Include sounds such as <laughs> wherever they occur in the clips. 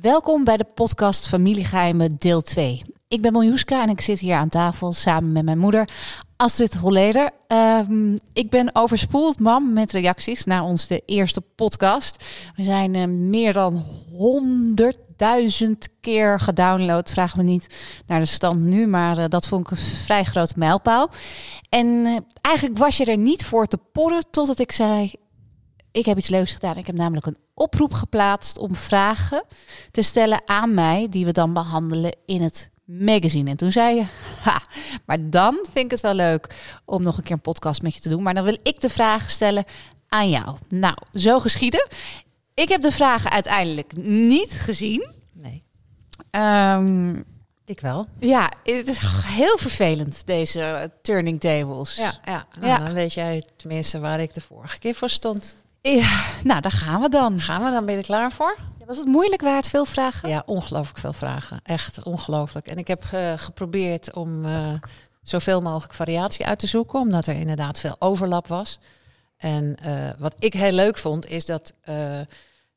Welkom bij de podcast Familiegeheimen deel 2. Ik ben Miljuska en ik zit hier aan tafel samen met mijn moeder Astrid Holleder. Ehm, ik ben overspoeld, mam, met reacties naar onze eerste podcast. We zijn eh, meer dan 100.000 keer gedownload. Vraag me niet naar de stand nu, maar eh, dat vond ik een vrij grote mijlpaal. En eh, eigenlijk was je er niet voor te porren totdat ik zei... Ik heb iets leuks gedaan. Ik heb namelijk een oproep geplaatst om vragen te stellen aan mij, die we dan behandelen in het magazine. En toen zei je, ha, maar dan vind ik het wel leuk om nog een keer een podcast met je te doen. Maar dan wil ik de vragen stellen aan jou. Nou, zo geschieden. Ik heb de vragen uiteindelijk niet gezien. Nee, Ehm, ik wel. ja, het is heel vervelend, deze turning tables. Ja, ja. Nou, Ja. dan weet jij tenminste waar ik de vorige keer voor stond. Ja, nou, daar gaan we dan. Gaan we dan, ben je er klaar voor? Was het moeilijk? Waren het veel vragen? Ja, ongelooflijk veel vragen. Echt ongelooflijk. En ik heb eh, geprobeerd om eh, zoveel mogelijk variatie uit te zoeken, omdat er inderdaad veel overlap was. En eh, wat ik heel leuk vond, is dat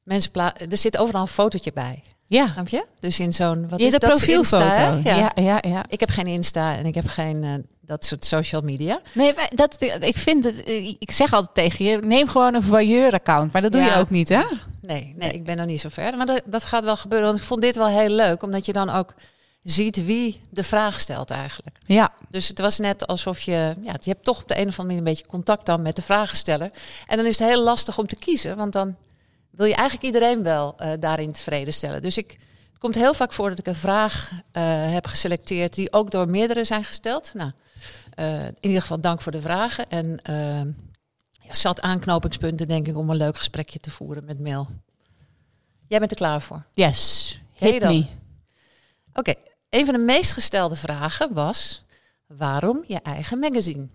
mensen Er zit overal een fotootje bij. Ja. Snap je? Dus in zo'n. Wat Je is de dat? profielfoto. Insta, hè? ja. ja. Ja, ja, Ik heb geen Insta en ik heb geen dat soort social media. Nee, dat, ik vind het. Ik zeg altijd tegen je: neem gewoon een voyeur-account. Maar dat doe je ook niet, hè? Nee, nee, ik ben nog niet zo ver. Maar dat, dat gaat wel gebeuren. Want ik vond dit wel heel leuk, omdat je dan ook ziet wie de vraag stelt eigenlijk. Ja. Dus het was net alsof je, ja, je hebt toch op de een of andere manier een beetje contact dan met de vragensteller. En dan is het heel lastig om te kiezen, want dan wil je eigenlijk iedereen wel eh, daarin tevreden stellen. Dus ik, het komt heel vaak voor dat ik een vraag eh, heb geselecteerd die ook door meerdere zijn gesteld. Nou, eh, in ieder geval dank voor de vragen. En eh, ja, zat aanknopingspunten, denk ik, om een leuk gesprekje te voeren met mail. Jij bent er klaar voor. Yes. Hit me. Oké, een van de meest gestelde vragen was: waarom je eigen magazine?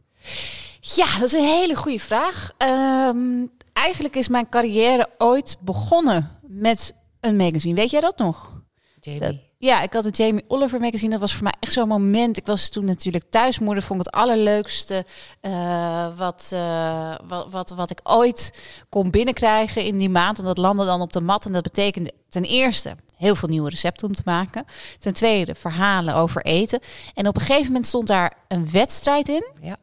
Ja, dat is een hele goede vraag. Ehm, eigenlijk is mijn carrière ooit begonnen met een magazine. Weet jij dat nog? Jamie. Dat- ja, ik had het Jamie Oliver magazine. Dat was voor mij echt zo'n moment. Ik was toen natuurlijk thuismoeder. Vond ik het allerleukste eh, wat, eh, wat, wat, wat ik ooit kon binnenkrijgen in die maand. En dat landde dan op de mat. En dat betekende ten eerste heel veel nieuwe recepten om te maken. Ten tweede verhalen over eten. En op een gegeven moment stond daar een wedstrijd in. Ja.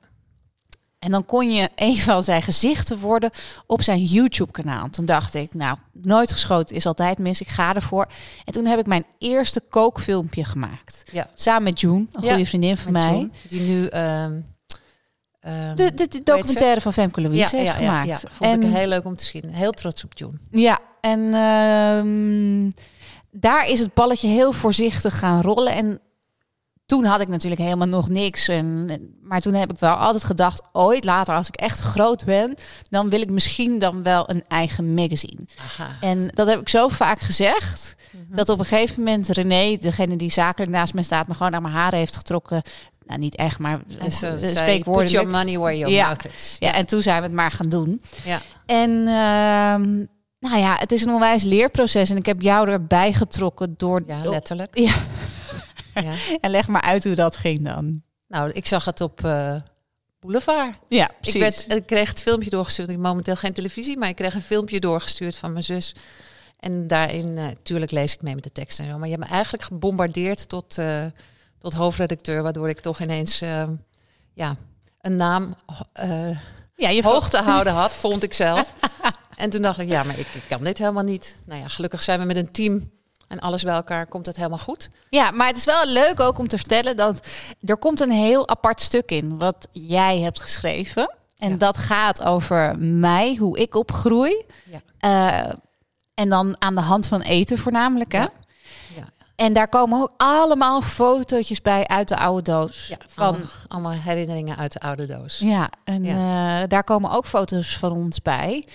En dan kon je een <laughs> van zijn gezichten worden op zijn YouTube-kanaal. Toen dacht ik, nou, nooit geschoten is altijd mis. Ik ga ervoor. En toen heb ik mijn eerste kookfilmpje gemaakt. Ja. Samen met June, een Ja, goede vriendin van mij. Die nu. ehm, ehm, De, de, de documentaire van Femke Louise heeft gemaakt. Ja, vond en, ik heel leuk om te zien. Heel trots op John. Ja, en ehm, daar is het balletje heel voorzichtig gaan rollen. En toen had ik natuurlijk helemaal nog niks. En, maar toen heb ik wel altijd gedacht, ooit later als ik echt groot ben, dan wil ik misschien dan wel een eigen magazine. Aha. En dat heb ik zo vaak gezegd, dat op een gegeven moment René, degene die zakelijk naast mij staat, me gewoon naar mijn haren heeft getrokken. Nou, niet echt, maar zei, put spreekwoordelijk. your money where your Ja. mouth is. Ja, en toen zijn we het maar gaan doen. Ja. En ehm, nou ja, het is een onwijs leerproces. En ik heb jou erbij getrokken door... Ja, letterlijk. Ja. Ja. <laughs> En leg maar uit hoe dat ging dan. Nou, ik zag het op eh, Boulevard. Ja, Ik, precies. werd, ik kreeg het filmpje doorgestuurd. Ik heb momenteel geen televisie, maar ik kreeg een filmpje doorgestuurd van mijn zus. En daarin, eh tuurlijk lees ik mee met de tekst en zo. Maar je hebt me eigenlijk gebombardeerd tot, eh, tot hoofdredacteur, waardoor ik toch ineens eh, ja, een naam eh, ja, je hoog te houden had, <laughs> vond ik zelf. En toen dacht ik, ja, maar ik, ik kan dit helemaal niet. Nou ja, gelukkig zijn we met een team en alles bij elkaar komt het helemaal goed. Ja, maar het is wel leuk ook om te vertellen dat er komt een heel apart stuk in wat jij hebt geschreven. En Ja. dat gaat over mij, hoe ik opgroei. Ja. Eh, en dan aan de hand van eten voornamelijk, hè? Ja. En daar komen ook allemaal fotootjes bij uit de oude doos. Ja, van, allemaal, allemaal herinneringen uit de oude doos. ja, en eh, daar komen ook foto's van ons bij.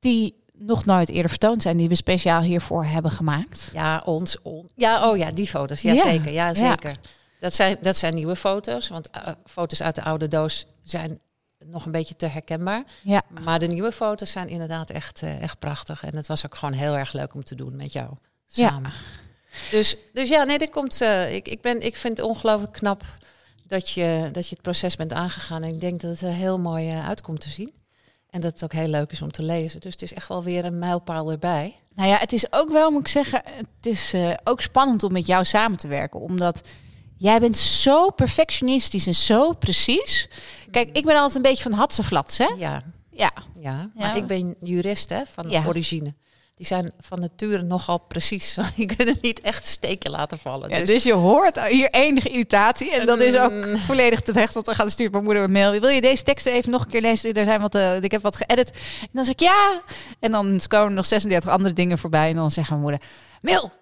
Die nog nooit eerder vertoond zijn, die we speciaal hiervoor hebben gemaakt. Ja, ons. on- ja, oh ja, die foto's. Ja, Ja. zeker. Ja, Ja. zeker. Dat, zijn, dat zijn nieuwe foto's. Want eh, foto's uit de oude doos zijn nog een beetje te herkenbaar. Ja. Maar de nieuwe foto's zijn inderdaad echt, eh, echt prachtig. En het was ook gewoon heel erg leuk om te doen met jou Ja. samen. Dus, dus ja, nee, dit komt. eh, ik, ik, ben, ik vind het ongelooflijk knap dat je, dat je het proces bent aangegaan. En ik denk dat het er heel mooi eh, uitkomt te zien. En dat het ook heel leuk is om te lezen. Dus het is echt wel weer een mijlpaal erbij. Nou ja, het is ook wel, moet ik zeggen, het is eh, ook spannend om met jou samen te werken. Omdat jij bent zo perfectionistisch en zo precies. Kijk, ik ben altijd een beetje van hatseflats, hè? Ja, Ja. ja. maar Ja. ik ben jurist hè, van Ja. origine. Die zijn van nature nogal precies. <laughs> Die kunnen niet echt een steekje laten vallen. Ja, dus, dus je hoort hier enige irritatie. En dat is ook volledig terecht. Want dan gaat stuurt mijn moeder een mail. Wil je deze teksten even nog een keer lezen? Er zijn wat, eh, ik heb wat geëdit. En dan zeg ik ja. En dan komen er nog 36 andere dingen voorbij. En dan zegt mijn moeder, Mil,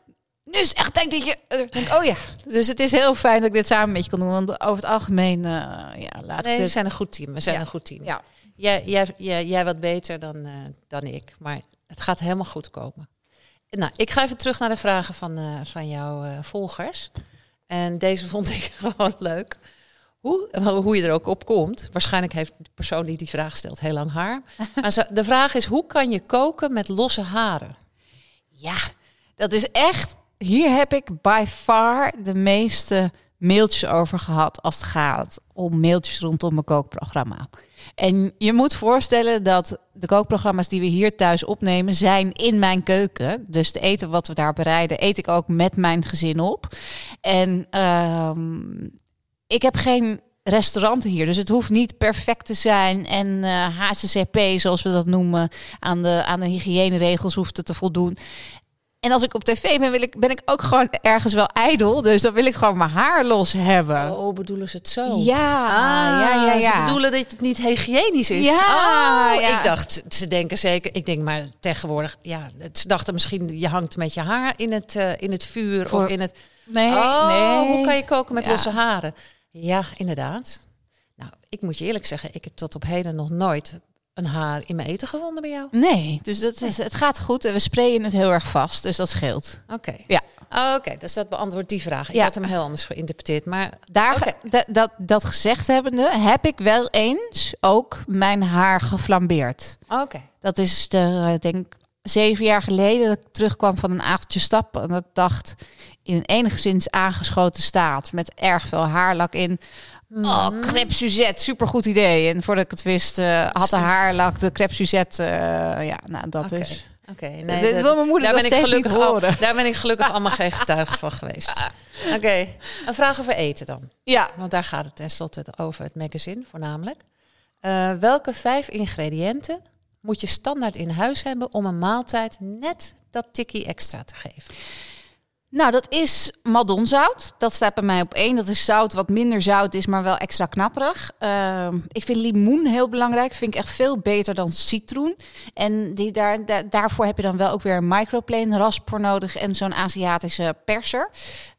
nu is echt tijd dat je... Denk oh ja. Dus het is heel fijn dat ik dit samen met je kan doen. Want over het algemeen, eh, ja, laat nee, ik we dit... zijn een goed team. We zijn Ja. een goed team. Ja. Jij, jij, jij, jij wat beter dan, eh, dan ik. Maar het gaat helemaal goed komen. Nou, ik ga even terug naar de vragen van, eh, van jouw eh, volgers. En deze <laughs> vond ik gewoon leuk. Hoe, hoe je er ook op komt. Waarschijnlijk heeft de persoon die die vraag stelt heel lang haar. <laughs> Maar de vraag is, hoe kan je koken met losse haren? Ja, dat is echt. Hier heb ik by far de meeste mailtjes over gehad als het gaat om mailtjes rondom mijn kookprogramma. En je moet voorstellen dat de kookprogramma's die we hier thuis opnemen zijn in mijn keuken. Dus het eten wat we daar bereiden, eet ik ook met mijn gezin op. En ehm, ik heb geen restaurant hier, dus het hoeft niet perfect te zijn. En eh HCCP, zoals we dat noemen, aan de, aan de hygiëneregels hoeft te voldoen. En als ik op tv ben, wil ik, ben ik ook gewoon ergens wel ijdel. Dus dan wil ik gewoon mijn haar los hebben. Oh, bedoelen ze het zo? Ja, Ah, ja, ja, Ze ja. bedoelen dat het niet hygiënisch is. Ja, Oh, ja. Ik dacht, ze denken zeker. Ik denk maar tegenwoordig. Ja, ze dachten misschien je hangt met je haar in het, eh, in het vuur Voor- of in het. Nee, oh, nee. hoe kan je koken met Ja. losse haren? Ja, inderdaad. Nou, ik moet je eerlijk zeggen, ik heb tot op heden nog nooit een haar in mijn eten gevonden bij jou. Nee, dus dat is, het gaat goed en we sprayen het heel erg vast, dus dat scheelt. Oké. Ja. Oké, dus dat beantwoordt die vraag. Ik Ja. had hem heel anders geïnterpreteerd, maar Daar, dat, dat gezegd hebbende, heb ik wel eens ook mijn haar geflambeerd. oké. Dat is de, denk zeven jaar geleden dat ik terugkwam van een avondje stappen. En dat dacht, in een enigszins aangeschoten staat, met erg veel haarlak in. Oh, crêpe Suzette, supergoed idee. En voordat ik het wist, eh, had de haarlak de crêpe Suzette. eh, ja, nou, dat is... Oké, Dit wil mijn moeder nog steeds niet al- horen. daar ben ik gelukkig <laughs> allemaal geen getuige van geweest. <laughs> Oké, een vraag over eten dan. Ja, Want daar gaat het tenslotte over het magazine voornamelijk. Eh, welke vijf ingrediënten moet je standaard in huis hebben om een maaltijd net dat tikkie extra te geven? Nou dat is madonzout. Dat staat bij mij op één. Dat is zout wat minder zout is, maar wel extra knapperig. Ehm, ik vind limoen heel belangrijk. Vind ik echt veel beter dan citroen. En die daar, da- daarvoor heb je dan wel ook weer een microplane rasp voor nodig en zo'n Aziatische perser.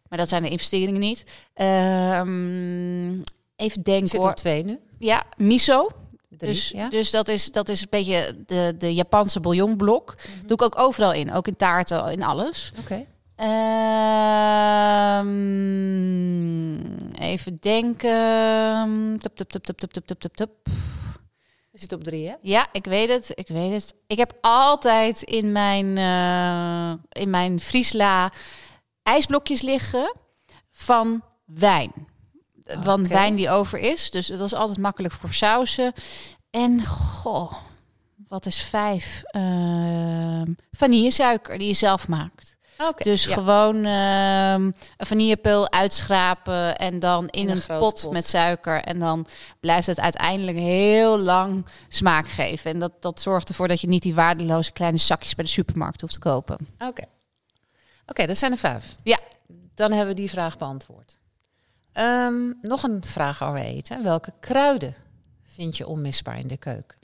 Maar dat zijn de investeringen niet. Ehm, even Ik denken zit hoor. op twee nu. Ja, miso. Drie, Dus, ja? dus dat, is, dat is een beetje de, de Japanse bouillonblok. Mhm. Doe ik ook overal in. Ook in taarten, in alles. Oké. Ehm, even denken. Tup, tup, tup, tup, tup, tup, tup, tup. Je zit op drie, hè? Ja, ik weet het. Ik weet het. Ik heb altijd in mijn, uh, in mijn Friesla ijsblokjes liggen van wijn. Okay. Want wijn die over is. Dus dat was altijd makkelijk voor sausen. En goh, wat is vijf? Uh, vanillesuiker die je zelf maakt. Dus ja. gewoon ehm, een vanillepil uitschrapen en dan in, In een een grote pot, pot. met suiker. En dan blijft het uiteindelijk heel lang smaak geven. En dat, dat zorgt ervoor dat je niet die waardeloze kleine zakjes bij de supermarkt hoeft te kopen. Oké. Oké, dat zijn er vijf. Ja. Dan hebben we die vraag beantwoord. Ehm, nog een vraag over eten. Welke kruiden vind je onmisbaar in de keuken?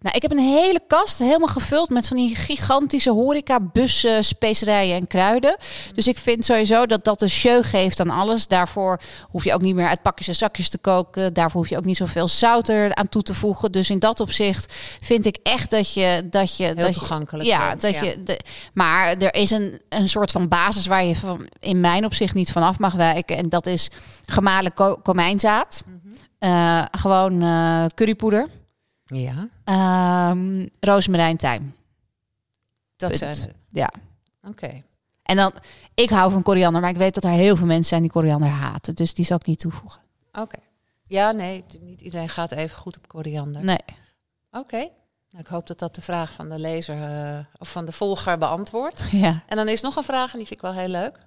Nou, ik heb een hele kast helemaal gevuld met van die gigantische horecabussen, specerijen en kruiden. Dus ik vind sowieso dat dat een show geeft aan alles. Daarvoor hoef je ook niet meer uit pakjes en zakjes te koken. Daarvoor hoef je ook niet zoveel zout er aan toe te voegen. Dus in dat opzicht vind ik echt dat je... Dat je Heel dat je, toegankelijk. ja, bent, dat ja. je. De, maar er is een, een soort van basis waar je van, in mijn opzicht niet vanaf mag wijken. En dat is gemalen ko- komijnzaad. Mhm. Eh, gewoon eh, currypoeder. Ja, Ehm rozemarijn, tijm. dat Punt. zijn er. Ja. Oké. En dan, ik hou van koriander, maar ik weet dat er heel veel mensen zijn die koriander haten. Dus die zal ik niet toevoegen. Oké. Ja, nee, niet iedereen gaat even goed op koriander. Nee. Oké. Nou, ik hoop dat dat de vraag van de lezer eh, of van de volger beantwoordt. <laughs> Ja. En dan is nog een vraag, en die vind ik wel heel leuk.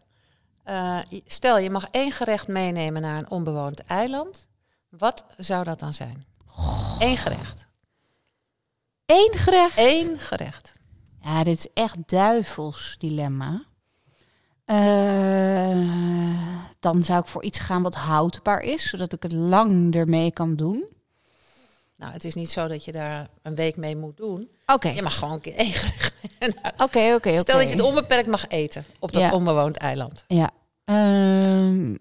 Eh, stel, je mag één gerecht meenemen naar een onbewoond eiland. Wat zou dat dan zijn? Eén gerecht. Eén gerecht. Eén gerecht. Ja, dit is echt duivels dilemma. Eh, dan zou ik voor iets gaan wat houdbaar is, zodat ik het lang ermee kan doen. Nou, het is niet zo dat je daar een week mee moet doen. Oké, Je mag gewoon een keer één gerecht. <laughs> oké, oké. Stel dat oké. je het onbeperkt mag eten op dat Ja. onbewoond eiland. Ja. Ehm,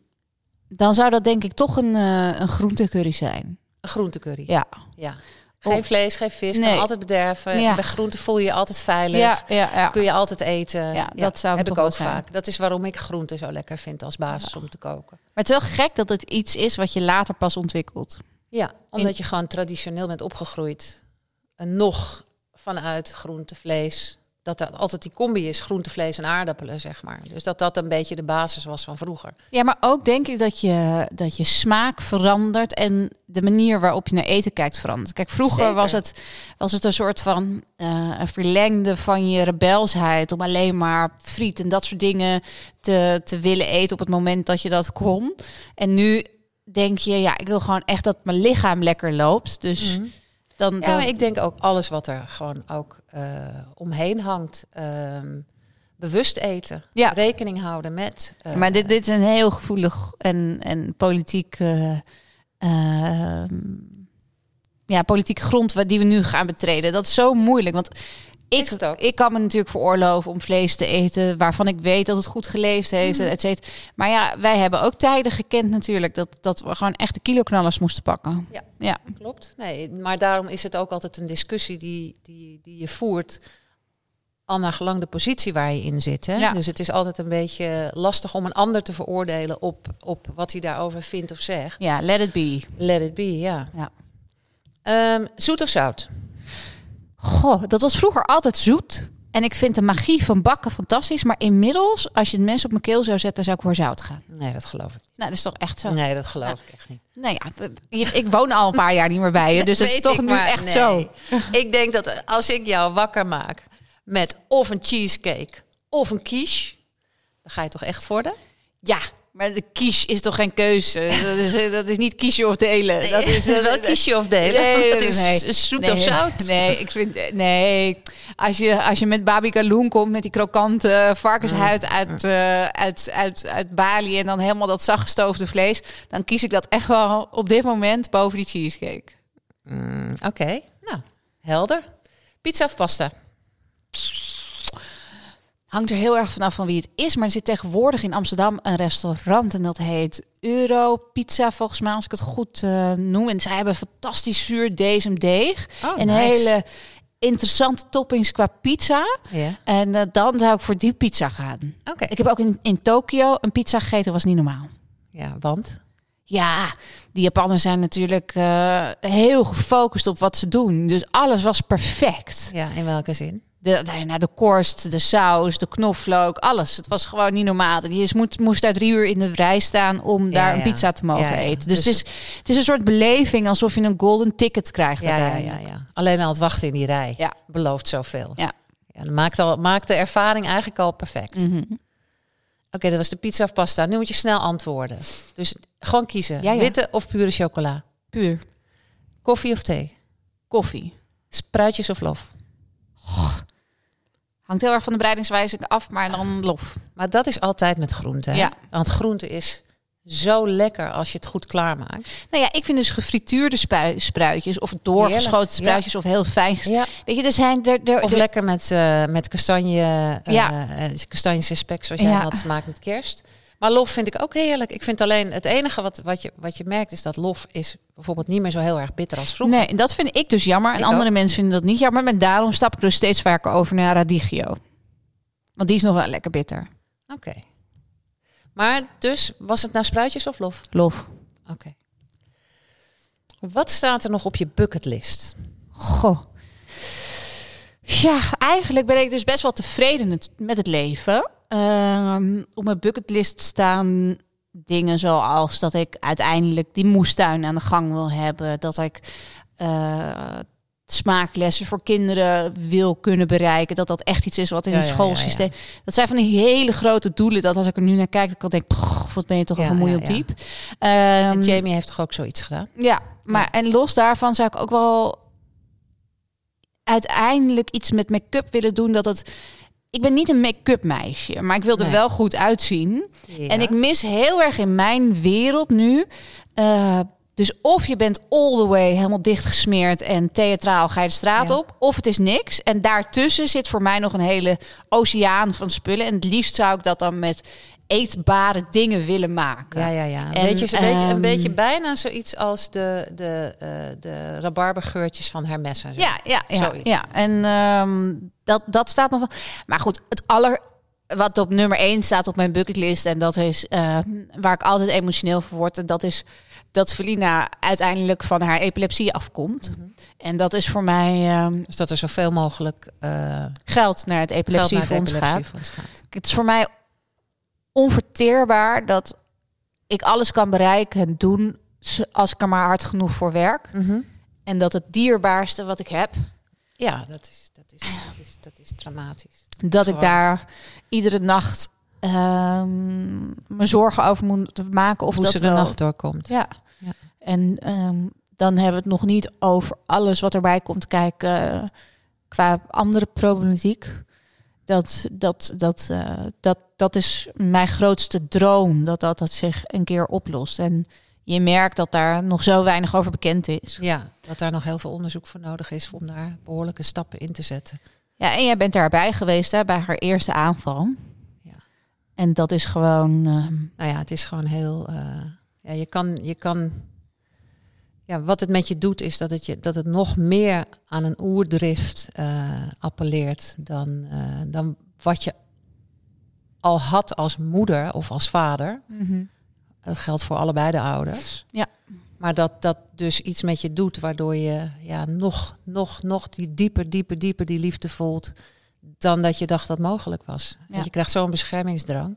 dan zou dat denk ik toch een, eh een groentecurry zijn. Een groentecurry. Ja. Ja. Geen vlees, geen vis. Nee. Kan altijd bederven. Ja. Bij groente voel je je altijd veilig. Ja, ja, ja. Kun je altijd eten. Ja, dat zou heb toch ik ook zijn. vaak. Dat is waarom ik groente zo lekker vind als basis om te koken. Maar het is wel gek dat het iets is wat je later pas ontwikkelt. Ja, omdat je gewoon traditioneel bent opgegroeid. En nog vanuit groente, vlees. Dat dat altijd die combi is, groente, vlees en aardappelen, zeg maar. Dus dat dat een beetje de basis was van vroeger. Ja, maar ook denk ik dat je, dat je smaak verandert en de manier waarop je naar eten kijkt verandert. Kijk, vroeger Zeker. was het, was het een soort van eh, een verlengde van je rebelsheid om alleen maar friet en dat soort dingen te, te willen eten op het moment dat je dat kon. En nu denk je, ja, ik wil gewoon echt dat mijn lichaam lekker loopt. Dus dan, dan. Ja, maar ik denk ook alles wat er gewoon ook eh, omheen hangt. ehm, bewust eten. Ja. Rekening houden met. eh, Maar dit, dit is een heel gevoelig en, en politiek, eh, ehm, ja, politieke grond die we nu gaan betreden. Dat is zo moeilijk. Want ik, ik kan me natuurlijk veroorloven om vlees te eten waarvan ik weet dat het goed geleefd heeft, et cetera. Maar ja, wij hebben ook tijden gekend natuurlijk dat, dat we gewoon echte kiloknallers moesten pakken. Ja. ja. Klopt. Nee, maar daarom is het ook altijd een discussie die, die, die je voert. Al naar gelang de positie waar je in zit. Hè? Ja. Dus het is altijd een beetje lastig om een ander te veroordelen op, op wat hij daarover vindt of zegt. Ja, let it be. Let it be, ja. Ja. Ehm, zoet of zout? Goh, dat was vroeger altijd zoet. En ik vind de magie van bakken fantastisch. Maar inmiddels, als je het mes op mijn keel zou zetten, zou ik voor zout gaan. Nee, dat geloof ik Nou, dat is toch echt zo? Nee, dat geloof ik echt niet. Nou ja, ik woon al een paar jaar niet meer bij je, <laughs> dus het is toch nu maar echt nee. zo. <laughs> Ik denk dat als ik jou wakker maak met of een cheesecake of een quiche, dan ga je toch echt voor de? Ja, maar de quiche is toch geen keuze? <laughs> Dat is, dat is niet kiezen of delen. dat is <laughs> eh, wel quiche of delen. Nee, <laughs> dat is nee. zoet nee, of zout. Nee, ik vind nee. Als je, als je met babi galoen komt met die krokante varkenshuid Mm. uit, eh, uit, uit, uit Bali en dan helemaal dat zachtgestoofde vlees, dan kies ik dat echt wel op dit moment boven die cheesecake. Mm, Oké, nou, helder. Pizza of pasta? Hangt er heel erg vanaf van wie het is. Maar er zit tegenwoordig in Amsterdam een restaurant. En dat heet Euro Pizza, volgens mij, als ik het goed eh, noem. En zij hebben fantastisch zuur deeg. Oh, en nice. hele interessante toppings qua pizza. En eh, dan zou ik voor die pizza gaan. Oké. Ik heb ook in, in Tokio een pizza gegeten, was niet normaal. Ja, want? Ja, die Japanners zijn natuurlijk eh, heel gefocust op wat ze doen. Dus alles was perfect. Ja, in welke zin? De, de, nou, de korst, de saus, de knoflook, alles. Het was gewoon niet normaal. Je moest, moest daar drie uur in de rij staan om daar ja. een pizza te mogen Ja, eten. Dus, Dus- het, is, het is een soort beleving alsof je een golden ticket krijgt. Ja, ja, ja. Alleen al het wachten in die rij belooft zoveel. Ja. Ja, dat maakt, al, maakt de ervaring eigenlijk al perfect. Mhm. Oké, dat was de pizza of pasta. Nu moet je snel antwoorden. Dus gewoon kiezen. Witte of pure chocola? Puur Koffie of thee? koffie. Spruitjes of lof? Hangt heel erg van de breidingswijze af, maar dan lof. Maar dat is altijd met groente. Hè? Ja. Want groente is zo lekker als je het goed klaarmaakt. Nou ja, ik vind dus gefrituurde spruitjes of doorgeschoten Heerlijk, spruitjes of heel fijn. Ja. Weet je, er zijn er, er, Of er- lekker met, eh, met kastanje, eh Ja. kastanjes en spek, zoals jij dat maakt met kerst. Maar lof vind ik ook heerlijk. Ik vind alleen het enige wat, wat, je, wat je merkt is dat lof is bijvoorbeeld niet meer zo heel erg bitter als vroeger. Nee, dat vind ik dus jammer. En Ik andere ook. mensen vinden dat niet jammer. Maar daarom stap ik dus steeds vaker over naar radicchio. Want die is nog wel lekker bitter. Oké. Maar dus, was het nou spruitjes of lof? Lof. Oké. Wat staat er nog op je bucketlist? Goh. Ja, eigenlijk ben ik dus best wel tevreden met het leven. Ehm, op mijn bucketlist staan dingen zoals dat ik uiteindelijk die moestuin aan de gang wil hebben. Dat ik eh, smaaklessen voor kinderen wil kunnen bereiken. Dat dat echt iets is wat in Ja, het ja, schoolsysteem. Dat zijn van die hele grote doelen. Dat als ik er nu naar kijk, dat ik denk, "Pff, wat ben je toch een vermoeiend. En Ehm, Jamie heeft toch ook zoiets gedaan? ja, maar en los daarvan zou ik ook wel uiteindelijk iets met make-up willen doen. Dat het. Ik ben niet een make-up meisje, maar ik wil er Nee. wel goed uitzien. Ja. En ik mis heel erg in mijn wereld nu. eh, dus of je bent all the way helemaal dichtgesmeerd en theatraal ga je de straat Ja. op, of het is niks. En daartussen zit voor mij nog een hele oceaan van spullen. En het liefst zou ik dat dan met eetbare dingen willen maken. Ja, ja, ja. En, beetje, een, beetje, een ehm, beetje bijna zoiets als de, de, eh de rabarbergeurtjes van Hermes. en zo. Ja, ja, ja. Zoiets. ja. En ehm, dat, dat staat nog wel. Maar goed, het aller. Wat op nummer 1 staat op mijn bucketlist. En dat is eh, waar ik altijd emotioneel voor word. En dat is dat Felina uiteindelijk van haar epilepsie afkomt. Mhm. En dat is voor mij ehm, Dus dat er zoveel mogelijk eh geld naar het epilepsiefonds gaat. epilepsiefonds gaat. Het is voor mij onverteerbaar dat ik alles kan bereiken en doen als ik er maar hard genoeg voor werk. Mhm. En dat het dierbaarste wat ik heb, Ja, dat is, dat, is, dat, is, dat is dramatisch. dat ik daar iedere nacht ehm me zorgen over moet maken of Hoe dat ze de wel. nacht doorkomt. Ja. Ja. En ehm, dan hebben we het nog niet over alles wat erbij komt kijken eh, qua andere problematiek. Dat, dat, dat, eh, dat, dat is mijn grootste droom, dat, dat dat zich een keer oplost. En je merkt dat daar nog zo weinig over bekend is. Ja, dat daar nog heel veel onderzoek voor nodig is om daar behoorlijke stappen in te zetten. Ja, en jij bent daarbij geweest hè, bij haar eerste aanval. Ja. En dat is gewoon. ehm, Nou ja, het is gewoon heel. eh, ja, je kan, je kan. Ja, wat het met je doet, is dat het, je, dat het nog meer aan een oerdrift eh, appelleert dan, dan wat je al had als moeder of als vader. Dat geldt voor allebei de ouders. Ja. Maar dat dat dus iets met je doet, waardoor je ja, nog, nog, nog die dieper, dieper, dieper die liefde voelt dan dat je dacht dat mogelijk was. Ja. Je krijgt zo'n beschermingsdrang.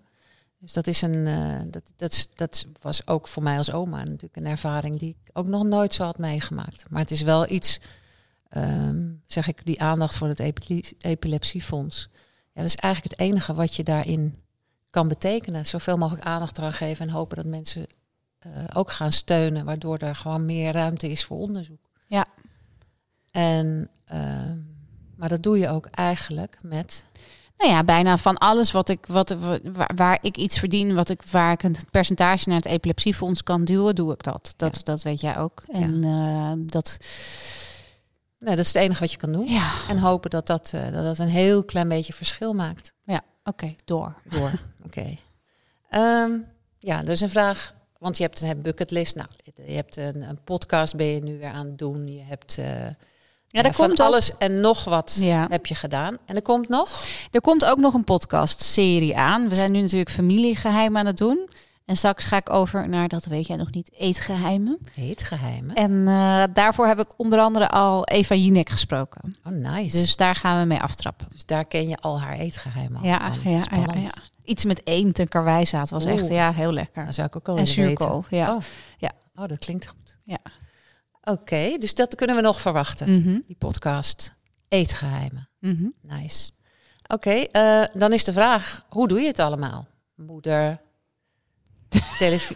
Dus dat is een, eh, dat, dat, dat was ook voor mij als oma natuurlijk een ervaring die ik ook nog nooit zo had meegemaakt. Maar het is wel iets, ehm, zeg ik, die aandacht voor het epile- epilepsiefonds. Ja, dat is eigenlijk het enige wat je daarin kan betekenen. Zoveel mogelijk aandacht eraan geven en hopen dat mensen eh, ook gaan steunen, waardoor er gewoon meer ruimte is voor onderzoek. Ja. En, ehm, maar dat doe je ook eigenlijk met Nou ja, bijna van alles wat ik, wat, waar, waar ik iets verdien, wat ik, waar ik het percentage naar het epilepsiefonds kan duwen, doe ik dat. Dat, Ja. dat weet jij ook. En eh, dat, Nee, dat is het enige wat je kan doen. ja, En hopen dat dat, eh, dat dat een heel klein beetje verschil maakt. ja oké, door. Door. <laughs> Oké. Ehm, ja, er is een vraag. Want je hebt een bucketlist. Nou, je hebt een, een podcast ben je nu weer aan het doen. Je hebt eh, Ja, daar van komt ook- alles en nog wat Ja. heb je gedaan. En er komt nog. Er komt ook nog een podcast-serie aan. We zijn nu natuurlijk familiegeheimen aan het doen. En straks ga ik over naar, dat weet jij nog niet, eetgeheimen. Heet geheimen. En eh, daarvoor heb ik onder andere al Eva Jinek gesproken. Oh, nice. Dus, Dus daar gaan we mee aftrappen. daar ken je al haar eetgeheimen Ja, van. ja, ja, Spannend. ja. Iets met eend en karwijzaad was echt ja, heel lekker. Dat zou ik ook al En willen weten. zuurkool, ja. Oh. Ja. oh, dat klinkt goed. Ja. Oké, dus dat kunnen we nog verwachten. Mhm, Die podcast Eetgeheimen. mhm. Nice. Oké, eh, dan is de vraag, hoe doe je het allemaal? Moeder,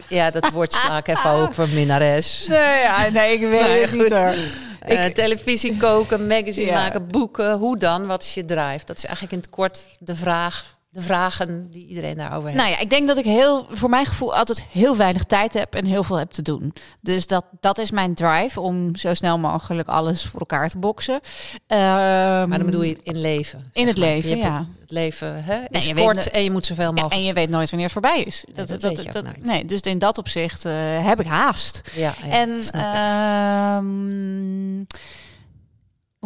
ja, dat woord sla ik even over, minnares. Nee, ja, nee, ik weet het goed. niet hoor. Eh, televisie koken, magazine Ja. maken, boeken. Hoe dan? Wat is je drive? Dat is eigenlijk in het kort de vraag, de vragen die iedereen daarover heeft. Nou ja, ik denk dat ik heel, voor mijn gevoel altijd heel weinig tijd heb en heel veel heb te doen. Dus dat, dat is mijn drive om zo snel mogelijk alles voor elkaar te boksen. Ehm, maar dan bedoel je in leven. In het maar. leven, ja. het- leven hè, Nee, is je kort en je moet zoveel Ja, mogelijk... en je weet nooit wanneer het voorbij is. Dat, dat dat, weet je dat, nee, dus in dat opzicht eh, heb ik haast. Ja, ja, en ehm,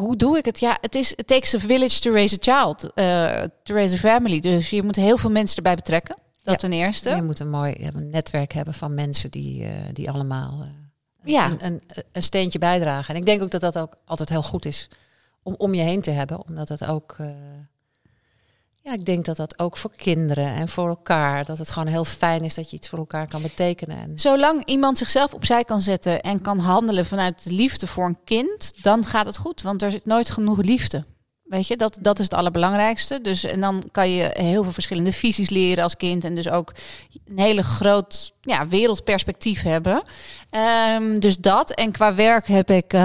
hoe doe ik het? Ja, het is it takes a village to raise a child, eh, to raise a family. Dus je moet heel veel mensen erbij betrekken. Dat Ja. ten eerste. Je moet een mooi een netwerk hebben van mensen die, eh, die allemaal eh, Ja. een, een, een steentje bijdragen. En ik denk ook dat dat ook altijd heel goed is om om je heen te hebben. Omdat het ook... Ja, ik denk dat dat ook voor kinderen en voor elkaar, dat het gewoon heel fijn is dat je iets voor elkaar kan betekenen. En Zolang iemand zichzelf opzij kan zetten en kan handelen vanuit de liefde voor een kind, dan gaat het goed. Want er zit nooit genoeg liefde. Weet je, dat, dat is het allerbelangrijkste. Dus, en dan kan je heel veel verschillende visies leren als kind. En dus ook een hele groot ja, wereldperspectief hebben. Ehm, dus dat. En qua werk heb ik uh,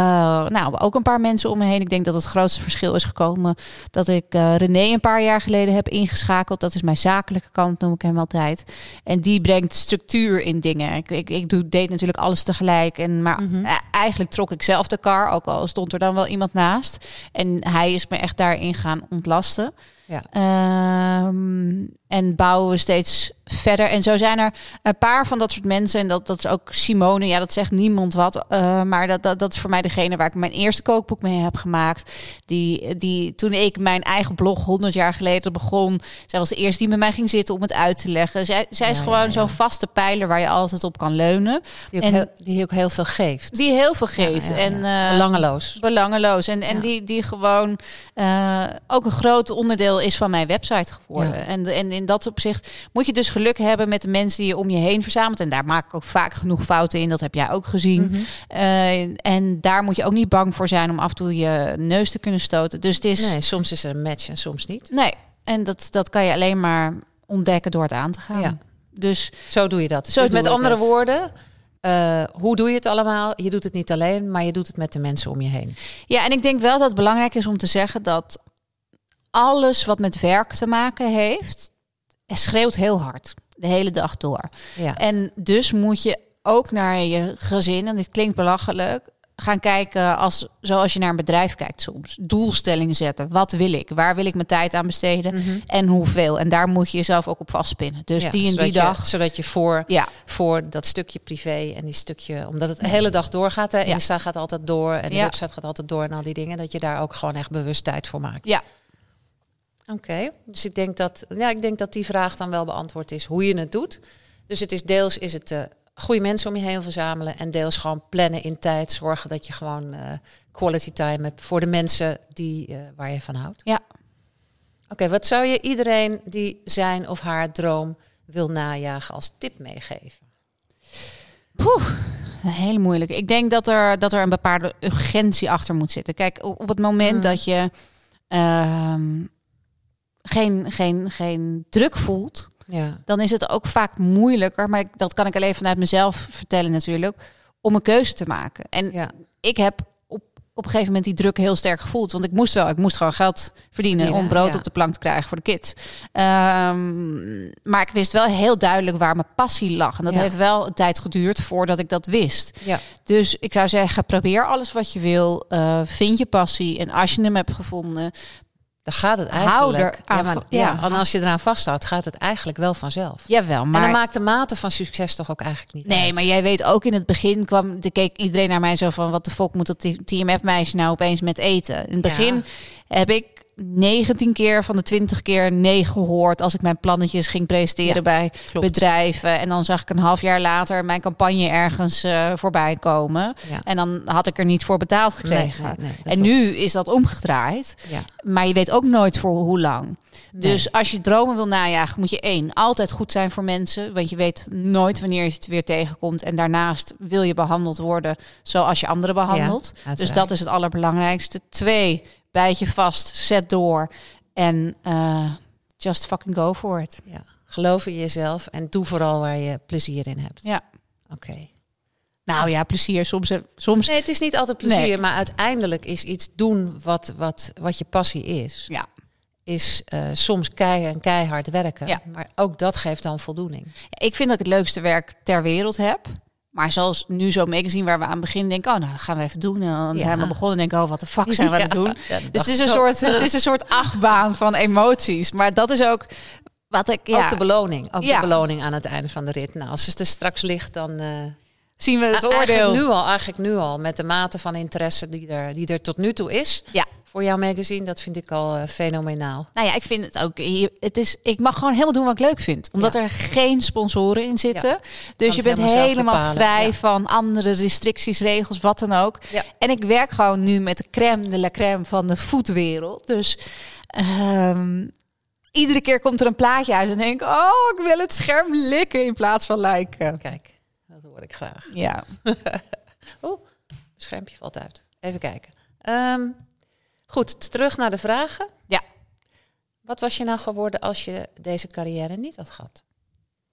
nou, ook een paar mensen om me heen. Ik denk dat het grootste verschil is gekomen dat ik uh, René een paar jaar geleden heb ingeschakeld. Dat is mijn zakelijke kant, noem ik hem altijd. En die brengt structuur in dingen. Ik, ik, ik doe, deed natuurlijk alles tegelijk. En, maar mm -hmm. eigenlijk trok ik zelf de kar, ook al stond er dan wel iemand naast. En hij is me echt daarin gaan ontlasten. Ja. Um, en bouwen we steeds verder. En zo zijn er een paar van dat soort mensen. En dat, dat is ook Simone. Ja, dat zegt niemand wat. Uh, maar dat, dat, dat is voor mij degene waar ik mijn eerste kookboek mee heb gemaakt. Die, die toen ik mijn eigen blog 100 jaar geleden begon. Zij was de eerste die met mij ging zitten om het uit te leggen. Zij, zij is Ja, gewoon ja, ja. zo'n vaste pijler waar je altijd op kan leunen. die, ook En- heel, die ook heel veel geeft. Die heel veel geeft. En, eh, Belangeloos. belangeloos. En, en die, die gewoon eh, ook een groot onderdeel is van mijn website geworden. En, en in dat opzicht moet je dus geluk hebben met de mensen die je om je heen verzamelt. En daar maak ik ook vaak genoeg fouten in. Dat heb jij ook gezien. Mhm. Eh, en daar moet je ook niet bang voor zijn om af en toe je neus te kunnen stoten. Dus het is. Nee, soms is er een match en soms niet. Nee. En dat, dat kan je alleen maar ontdekken door het aan te gaan. Ja. Dus Zo doe je dat. Zo Dus met andere woorden, eh, hoe doe je het allemaal? Je doet het niet alleen, maar je doet het met de mensen om je heen. Ja, en ik denk wel dat het belangrijk is om te zeggen dat alles wat met werk te maken heeft, schreeuwt heel hard de hele dag door. Ja. En dus moet je ook naar je gezin, en dit klinkt belachelijk, gaan kijken als, zoals je naar een bedrijf kijkt soms. Doelstellingen zetten. Wat wil ik? Waar wil ik mijn tijd aan besteden? Mhm. En hoeveel? En daar moet je jezelf ook op vastpinnen. Dus Ja, die en die je- dag. zodat je voor, Ja, voor dat stukje privé en die stukje... Omdat het de hele dag doorgaat. Hè? Ja. Insta gaat altijd door en de website gaat altijd door en al die dingen. Dat je daar ook gewoon echt bewust tijd voor maakt. ja. Oké, dus ik denk, dat, ja, ik denk dat die vraag dan wel beantwoord is hoe je het doet. Dus het is deels is het eh, goede mensen om je heen verzamelen en deels gewoon plannen in tijd. Zorgen dat je gewoon eh, quality time hebt voor de mensen die, eh, waar je van houdt. Ja. Oké, wat zou je iedereen die zijn of haar droom wil najagen als tip meegeven? Poeh, een hele moeilijke. Ik denk dat er, dat er een bepaalde urgentie achter moet zitten. Kijk, op, het moment Mm. dat je ehm, geen, geen, geen druk voelt, Ja, dan is het ook vaak moeilijker. Maar dat kan ik alleen vanuit mezelf vertellen natuurlijk. Om een keuze te maken. En ja, ik heb op, op een gegeven moment die druk heel sterk gevoeld. Want ik moest wel, ik moest gewoon geld verdienen om brood op de plank te krijgen voor de kids. Ehm, maar ik wist wel heel duidelijk waar mijn passie lag. En dat heeft wel een tijd geduurd voordat ik dat wist. ja. Dus ik zou zeggen, probeer alles wat je wil. Eh, vind je passie. En als je hem hebt gevonden, Dan gaat het Hou eigenlijk. er aan ja, maar, ja. en als je eraan vasthoudt, gaat het eigenlijk wel vanzelf. jawel. Maar en dan maakt de mate van succes toch ook eigenlijk niet Nee, uit. maar jij weet ook in het begin kwam, de keek iedereen naar mij zo van wat de fuck moet dat TMF-meisje nou opeens met eten? In het begin heb ik 19 keer van de 20 keer nee gehoord als ik mijn plannetjes ging presenteren Ja, bij klopt. bedrijven. En dan zag ik een half jaar later mijn campagne ergens eh, voorbij komen. Ja. En dan had ik er niet voor betaald gekregen. Nee, nee, nee, dat en nu is dat omgedraaid. Ja. Maar je weet ook nooit voor hoe lang. Dus als je dromen wil najagen, moet je één, altijd goed zijn voor mensen. Want je weet nooit wanneer je het weer tegenkomt. En daarnaast wil je behandeld worden zoals je anderen behandelt. dus dat is het allerbelangrijkste. Twee, bijt je vast, zet door. En eh, just fucking go for it. Ja. Geloof in jezelf en doe vooral waar je plezier in hebt. Ja. Oké. Nou ja, plezier. Soms, soms Nee, het is niet altijd plezier, Nee. maar uiteindelijk is iets doen wat, wat, wat je passie is. ja. Is eh, soms keihard en keihard werken. Ja. Maar ook dat geeft dan voldoening. Ik vind dat ik het leukste werk ter wereld heb. Maar zoals nu zo'n magazine waar we aan het begin denken... oh, nou, dat gaan we even doen. En dan Ja. zijn we begonnen en denken... oh, wat de fuck zijn we aan het <laughs> doen? ja, Dus het is, een soort, het is een soort <laughs> achtbaan van emoties. Maar dat is ook wat ik... Ja, Ook de beloning. Ook de beloning aan het einde van de rit. Nou, als het er straks ligt, dan... eh, zien we het eigenlijk oordeel. nu al, eigenlijk nu al, met de mate van interesse die er, die er tot nu toe is. Ja. Voor jouw magazine, dat vind ik al eh, fenomenaal. Nou ja, ik vind het ook. Het is, ik mag gewoon helemaal doen wat ik leuk vind. Omdat Ja. er geen sponsoren in zitten. Ja. Dus je bent helemaal vrij ja. van andere restricties, regels, wat dan ook. En ik werk gewoon nu met de crème de la crème van de foodwereld. Dus ehm, iedere keer komt er een plaatje uit en denk ik, oh, ik wil het scherm likken in plaats van liken. Kijk, hoor ik graag. Ja. <laughs> Oeh, schermpje valt uit. Even kijken. Ehm, goed, terug naar de vragen. Ja. Wat was je nou geworden als je deze carrière niet had gehad?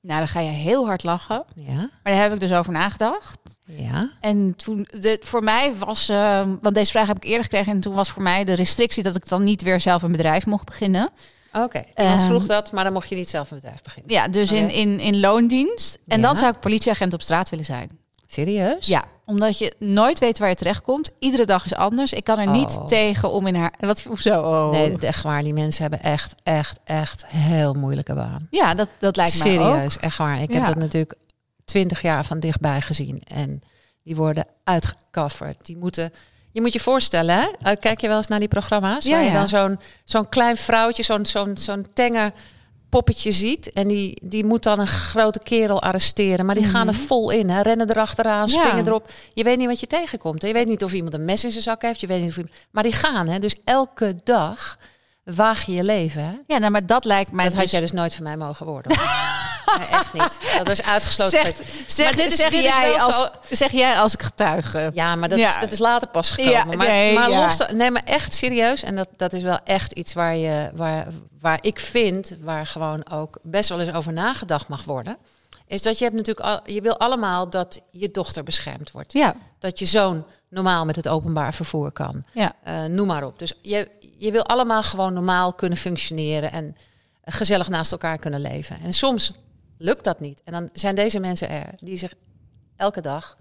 Nou, dan ga je heel hard lachen. Ja, Maar daar heb ik dus over nagedacht. ja. En toen, de, voor mij was, eh, want deze vraag heb ik eerder gekregen. En toen was voor mij de restrictie dat ik dan niet weer zelf een bedrijf mocht beginnen. Oké, iemand Ehm, vroeg dat, maar dan mocht je niet zelf een bedrijf beginnen. Ja, dus in, Oké. in, in loondienst. En dan zou ik politieagent op straat willen zijn. Serieus? Ja, omdat je nooit weet waar je terecht komt. Iedere dag is anders. Ik kan er Oh. niet tegen om in haar. Wat hoezo? Oh. Nee, echt waar. Die mensen hebben echt, echt, echt heel moeilijke baan. Ja, dat, dat lijkt mij ook. Serieus, echt waar. Ik heb dat natuurlijk twintig jaar van dichtbij gezien. En die worden uitgekafferd. Die moeten... Je moet je voorstellen, hè? Uh, Kijk je wel eens naar die programma's? Ja, waar je dan zo'n zo'n klein vrouwtje, zo'n zo'n zo'n tenger poppetje ziet. En die, die moet dan een grote kerel arresteren. Maar die gaan er vol in. Hè? Rennen erachteraan, Mhm. Ja. springen erop. Je weet niet wat je tegenkomt. hè. Je weet niet of iemand een mes in zijn zak heeft. Je weet niet of iemand... Maar die gaan, hè? Dus elke dag waag je je leven, hè? Ja, nou, maar dat lijkt mij. Dat had dus- jij dus nooit van mij mogen worden. <laughs> nee, echt niet. Dat was uitgesloten. Zeg, zeg, Maar dit is- zeg, dit is jij wel als, zo- zeg jij als ik getuige. Ja, maar dat, Ja. Is, dat is later pas gekomen. Ja, maar nee, maar ja. los, da- nee, maar echt serieus. En dat, dat is wel echt iets waar, je, waar, waar ik vind, waar gewoon ook best wel eens over nagedacht mag worden. Is dat je hebt natuurlijk al, je wil allemaal dat je dochter beschermd wordt. Ja, Dat je zoon normaal met het openbaar vervoer kan. ja. Eh, noem maar op. Dus je, je wil allemaal gewoon normaal kunnen functioneren en gezellig naast elkaar kunnen leven. En soms lukt dat niet. En dan zijn deze mensen er die zich elke dag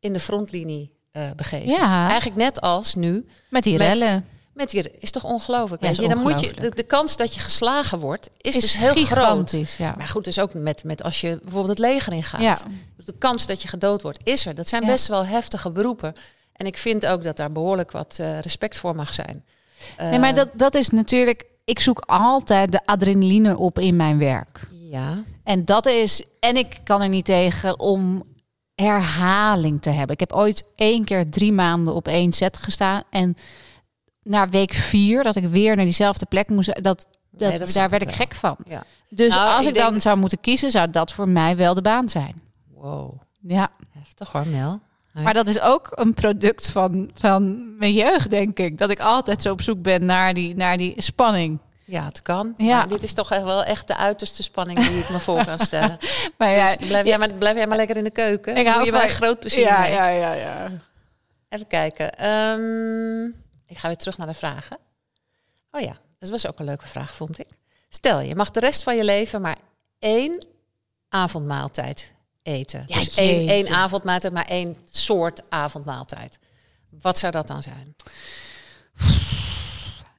in de frontlinie eh, begeven. Ja. Eigenlijk net als nu Met die Met- rellen. met die is toch ongelooflijk. Ja, is? Dan moet je de, kans dat je geslagen wordt is, Is dus heel groot. Ja. Maar goed, dus ook met, met als je bijvoorbeeld het leger ingaat. Ja. De kans dat je gedood wordt is er. Dat zijn best wel heftige beroepen. En ik vind ook dat daar behoorlijk wat eh, respect voor mag zijn. Nee, maar Eh, dat, dat is natuurlijk. Ik zoek altijd de adrenaline op in mijn werk. Ja, En dat is. En ik kan er niet tegen om herhaling te hebben. Ik heb ooit één keer drie maanden op één set gestaan. En na week vier, dat ik weer naar diezelfde plek moest. Dat, dat, Nee, dat snap daar werd ik wel. gek van. Ja. Dus Nou, als ik ik, denk- dan zou moeten kiezen, zou dat voor mij wel de baan zijn. Wow, Ja. heftig hoor, Mel. Ja. Maar dat is ook een product van, van mijn jeugd, denk ik. Dat ik altijd zo op zoek ben naar die, naar die spanning. Ja, het kan. Ja. Maar dit is toch echt wel echt de uiterste spanning die ik me voor kan <laughs> stellen. Maar ja, Dus blijf, jij maar, blijf jij maar lekker in de keuken. Ik hou je bij groot plezier ja, mee. ja, ja, ja. Even kijken. Ehm, ik ga weer terug naar de vragen. Oh ja, dat was ook een leuke vraag, vond ik. Stel, je mag de rest van je leven maar één avondmaaltijd eten. Ja, dus één, één avondmaaltijd, maar één soort avondmaaltijd. Wat zou dat dan zijn?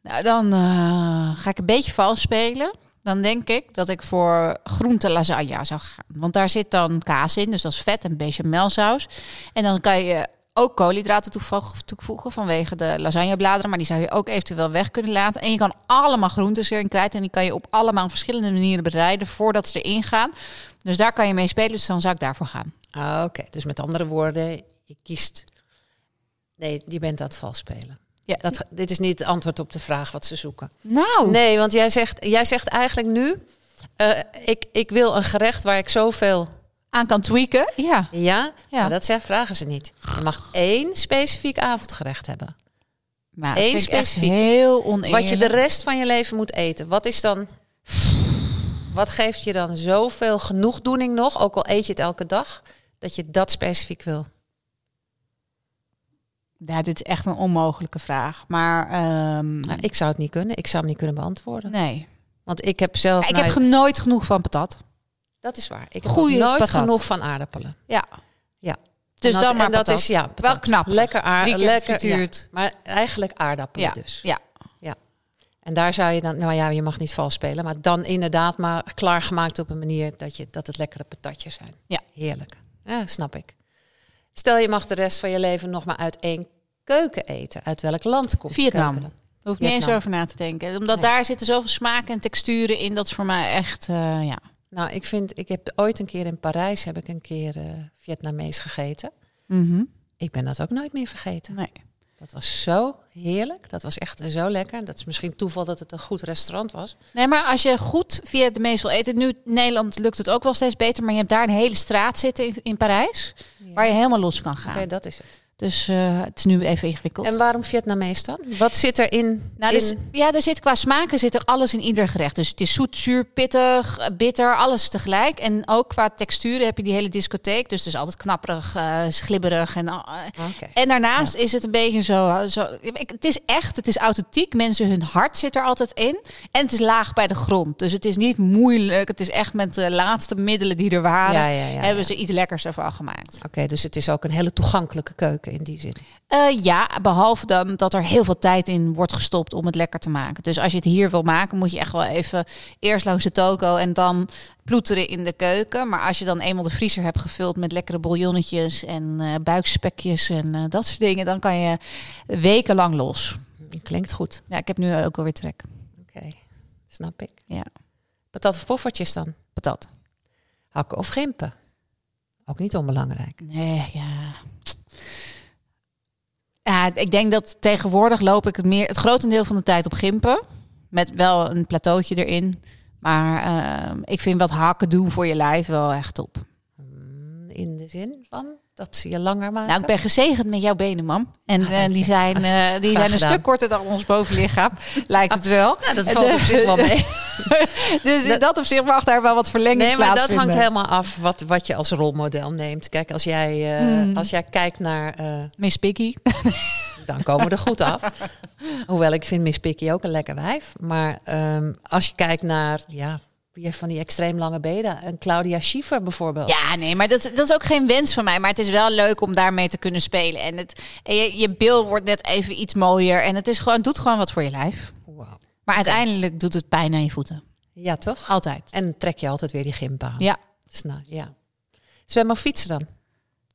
Nou, dan eh, ga ik een beetje vals spelen. Dan denk ik dat ik voor groente lasagne zou gaan. Want daar zit dan kaas in, dus dat is vet en bechamelsaus. En dan kan je ook koolhydraten toevoegen, vanwege de lasagnebladeren. Maar die zou je ook eventueel weg kunnen laten. En je kan allemaal groentes erin kwijt. En die kan je op allemaal verschillende manieren bereiden voordat ze erin gaan. Dus daar kan je mee spelen. Dus dan zou ik daarvoor gaan. Ah, Oké, dus met andere woorden, je kiest... Nee, je bent aan het vals spelen. Ja. Dat, dit is niet het antwoord op de vraag wat ze zoeken. Nou, Nee, want jij zegt, jij zegt eigenlijk nu... eh, ik, ik wil een gerecht waar ik zoveel aan kan tweaken. Ja. Ja, Ja. maar dat zeggen, vragen ze niet. Je mag één specifiek avondgerecht hebben. Maar Eén Eén specifiek. specifiek. heel oneerlijk. Wat je de rest van je leven moet eten. Wat is dan... Wat geeft je dan zoveel genoegdoening nog, ook al eet je het elke dag, dat je dat specifiek wil? Ja, dit is echt een onmogelijke vraag. Maar ehm, Nou, ik zou het niet kunnen. Ik zou hem niet kunnen beantwoorden. nee. Want ik heb zelf... Ik nou, heb nooit genoeg van patat. dat is waar. Ik heb Goeie nooit patat. genoeg van aardappelen. Ja. Ja. Dus dat- dan maar en dat is ja, Wel patat. knap. Lekker aard, Drie keer lekker, ja. Maar eigenlijk aardappelen Ja. dus. Ja. En daar zou je dan, nou ja, je mag niet vals spelen, maar dan inderdaad maar klaargemaakt op een manier dat, je, dat het lekkere patatjes zijn. Ja. Heerlijk. Ja, snap ik. Stel je mag de rest van je leven nog maar uit één keuken eten. Uit welk land komt Vietnam. Daar hoef ik niet eens over na te denken. Omdat Nee. daar zitten zoveel smaken en texturen in. Dat is voor mij echt, eh, ja. Nou, ik vind, ik heb ooit een keer in Parijs heb ik een keer eh Vietnamees gegeten. Mhm. Ik ben dat ook nooit meer vergeten. Nee. Dat was zo heerlijk. Dat was echt zo lekker. Dat is misschien toeval dat het een goed restaurant was. Nee, maar als je goed via de meest wil eten, nu in Nederland lukt het ook wel steeds beter, maar je hebt daar een hele straat zitten in, in Parijs, waar je helemaal los kan gaan. Oké, dat is het. Dus uh, het is nu even ingewikkeld. En waarom Vietnamees dan? Wat zit er in? Nou, in... Dus, ja, er zit qua smaken zit er alles in ieder gerecht. Dus het is zoet, zuur, pittig, bitter, alles tegelijk. En ook qua texturen heb je die hele discotheek. Dus het is altijd knapperig, uh, glibberig. En, uh, okay. en daarnaast ja. is het een beetje zo, zo... Het is echt, het is authentiek. Mensen, hun hart zit er altijd in. En het is laag bij de grond. Dus het is niet moeilijk. Het is echt met de laatste middelen die er waren... Ja, ja, hebben ze iets lekkers ervan gemaakt. Oké, okay, dus het is ook een hele toegankelijke keuken in die zin? Uh, ja, behalve dan dat er heel veel tijd in wordt gestopt om het lekker te maken. Dus als je het hier wil maken, moet je echt wel even eerst langs de toko en dan ploeteren in de keuken. Maar als je dan eenmaal de vriezer hebt gevuld met lekkere bouillonnetjes en uh, buikspekjes en uh, dat soort dingen, dan kan je wekenlang los. Klinkt goed. Ja, ik heb nu ook alweer trek. Oké, okay. snap ik. Ja. Patat of poffertjes dan? Patat. Hakken of gimpen? Ook niet onbelangrijk. Nee, ja. Ja, ik denk dat tegenwoordig loop ik het meer het grotendeel van de tijd op gimpen. Met wel een plateautje erin. Maar uh, ik vind wat hakken doen voor je lijf wel echt top. In de zin van dat ze je langer maken? Nou, ik ben gezegend met jouw benen, mam. En uh, die zijn, uh, die zijn een stuk korter dan ons bovenlichaam. <laughs> Lijkt het wel. Ja, dat valt op zich wel mee. <laughs> dus in dat opzicht mag daar wel wat verlenging Nee, maar dat hangt helemaal af wat, wat je als rolmodel neemt. Kijk, als jij, uh, hmm. als jij kijkt naar... Miss Piggy. <laughs> dan komen we er goed af. Hoewel ik vind Miss Piggy ook een lekker wijf. Maar um, als je kijkt naar... Ja, wie heeft van die extreem lange benen? En Claudia Schiffer bijvoorbeeld. Ja, nee, maar dat, dat is ook geen wens van mij. Maar het is wel leuk om daarmee te kunnen spelen. En, het, en je, je bil wordt net even iets mooier. En het is gewoon, doet gewoon wat voor je lijf. Wow. Maar uiteindelijk doet het pijn aan je voeten. Ja, toch? Altijd. En trek je altijd weer die gimp aan. Ja. Snap, ja. Zwemmen of fietsen dan?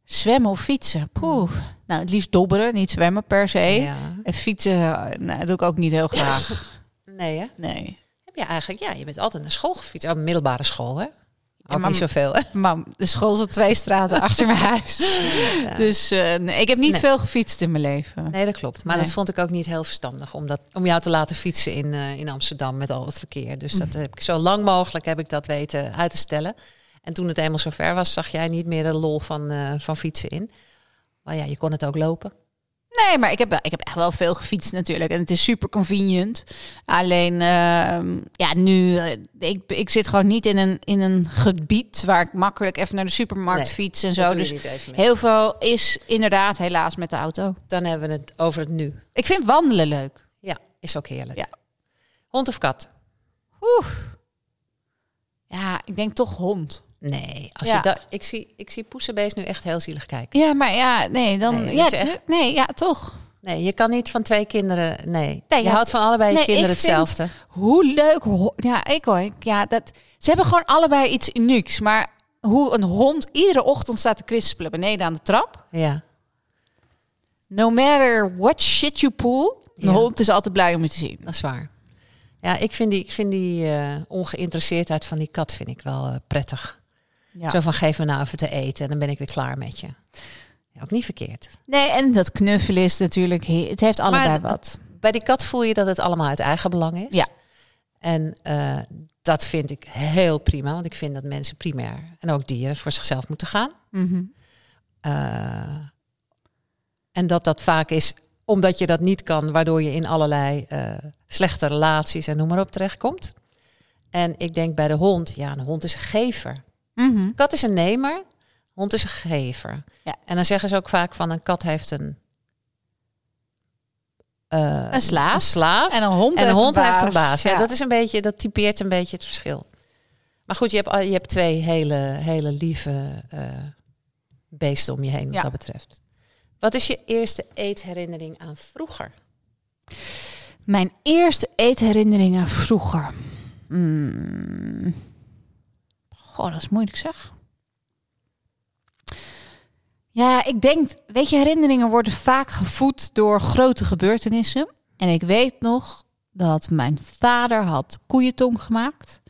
Zwemmen of fietsen? Poeh. Nou, het liefst dobberen, niet zwemmen per se. Ja. En fietsen, nou, dat doe ik ook niet heel graag. <laughs> nee, hè? Nee. Ja, eigenlijk, ja, je bent altijd naar school gefietst. Oh, middelbare school, hè? Ook niet zoveel, hè? Mam, de school zat twee straten achter mijn huis. <laughs> Ja. Dus uh, nee, ik heb niet Nee. veel gefietst in mijn leven. Nee, dat klopt. Maar Nee. dat vond ik ook niet heel verstandig om, dat, om jou te laten fietsen in, eh, in Amsterdam met al het verkeer. Dus dat heb ik zo lang mogelijk heb ik dat weten uit te stellen. En toen het eenmaal zover was, zag jij niet meer de lol van, eh, van fietsen in. Maar ja, je kon het ook lopen. Nee, maar ik heb, wel- ik heb echt wel veel gefietst natuurlijk. En het is super convenient. Alleen, ehm, ja, nu, eh, ik, ik zit gewoon niet in een, in een gebied waar ik makkelijk even naar de supermarkt Nee, fiets en zo. Dus heel veel is inderdaad helaas met de auto. Dan hebben we het over het nu. Ik vind wandelen leuk. Ja, is ook heerlijk. Ja. Hond of kat? Oeh. Ja, ik denk toch hond. Nee, als Ja. je da- ik, zie, ik zie nu echt heel zielig kijken. Ja, maar ja, nee, dan. Nee, ja, dat echt- nee, ja, toch. Nee, je kan niet van twee kinderen. Nee, Nee, je ja. houdt van allebei je Nee, kinderen ik vind- hetzelfde. Hoe leuk. ho- Ja, ik hoor. Ja, dat, ze hebben gewoon allebei iets unieks. Maar hoe een hond iedere ochtend staat te kwispelen beneden aan de trap. Ja. No matter what shit you pull. Een Ja. hond is altijd blij om je te zien. Dat is waar. Ja, ik vind die, ik vind die eh, ongeïnteresseerdheid van die kat vind ik wel eh, prettig. Ja. Zo van geef me nou even te eten en dan ben ik weer klaar met je. Ook niet verkeerd. Nee, en dat knuffelen is natuurlijk... he- Het heeft allebei Maar- wat. Bij die kat voel je dat het allemaal uit eigen belang is. Ja. En eh, dat vind ik heel prima, want ik vind dat mensen primair en ook dieren voor zichzelf moeten gaan. Mhm. Eh, en dat dat vaak is omdat je dat niet kan, waardoor je in allerlei eh, slechte relaties en noem maar op terechtkomt. En ik denk bij de hond, ja, een hond is een gever. Mhm. Kat is een nemer, hond is een gever. Ja. En dan zeggen ze ook vaak van een kat heeft een... eh, Een slaaf. Een slaaf. En een hond, En een heeft, hond een heeft baas. een baas. Ja, dat is een beetje, dat typeert een beetje het verschil. Maar goed, je hebt, je hebt twee hele, hele lieve eh, beesten om je heen wat Ja. dat betreft. Wat is je eerste eetherinnering aan vroeger? Mijn eerste eetherinnering aan vroeger. Hmm. Goh, dat is moeilijk zeg. Ja, ik denk, weet je, herinneringen worden vaak gevoed door grote gebeurtenissen. En ik weet nog dat mijn vader had koeientong gemaakt.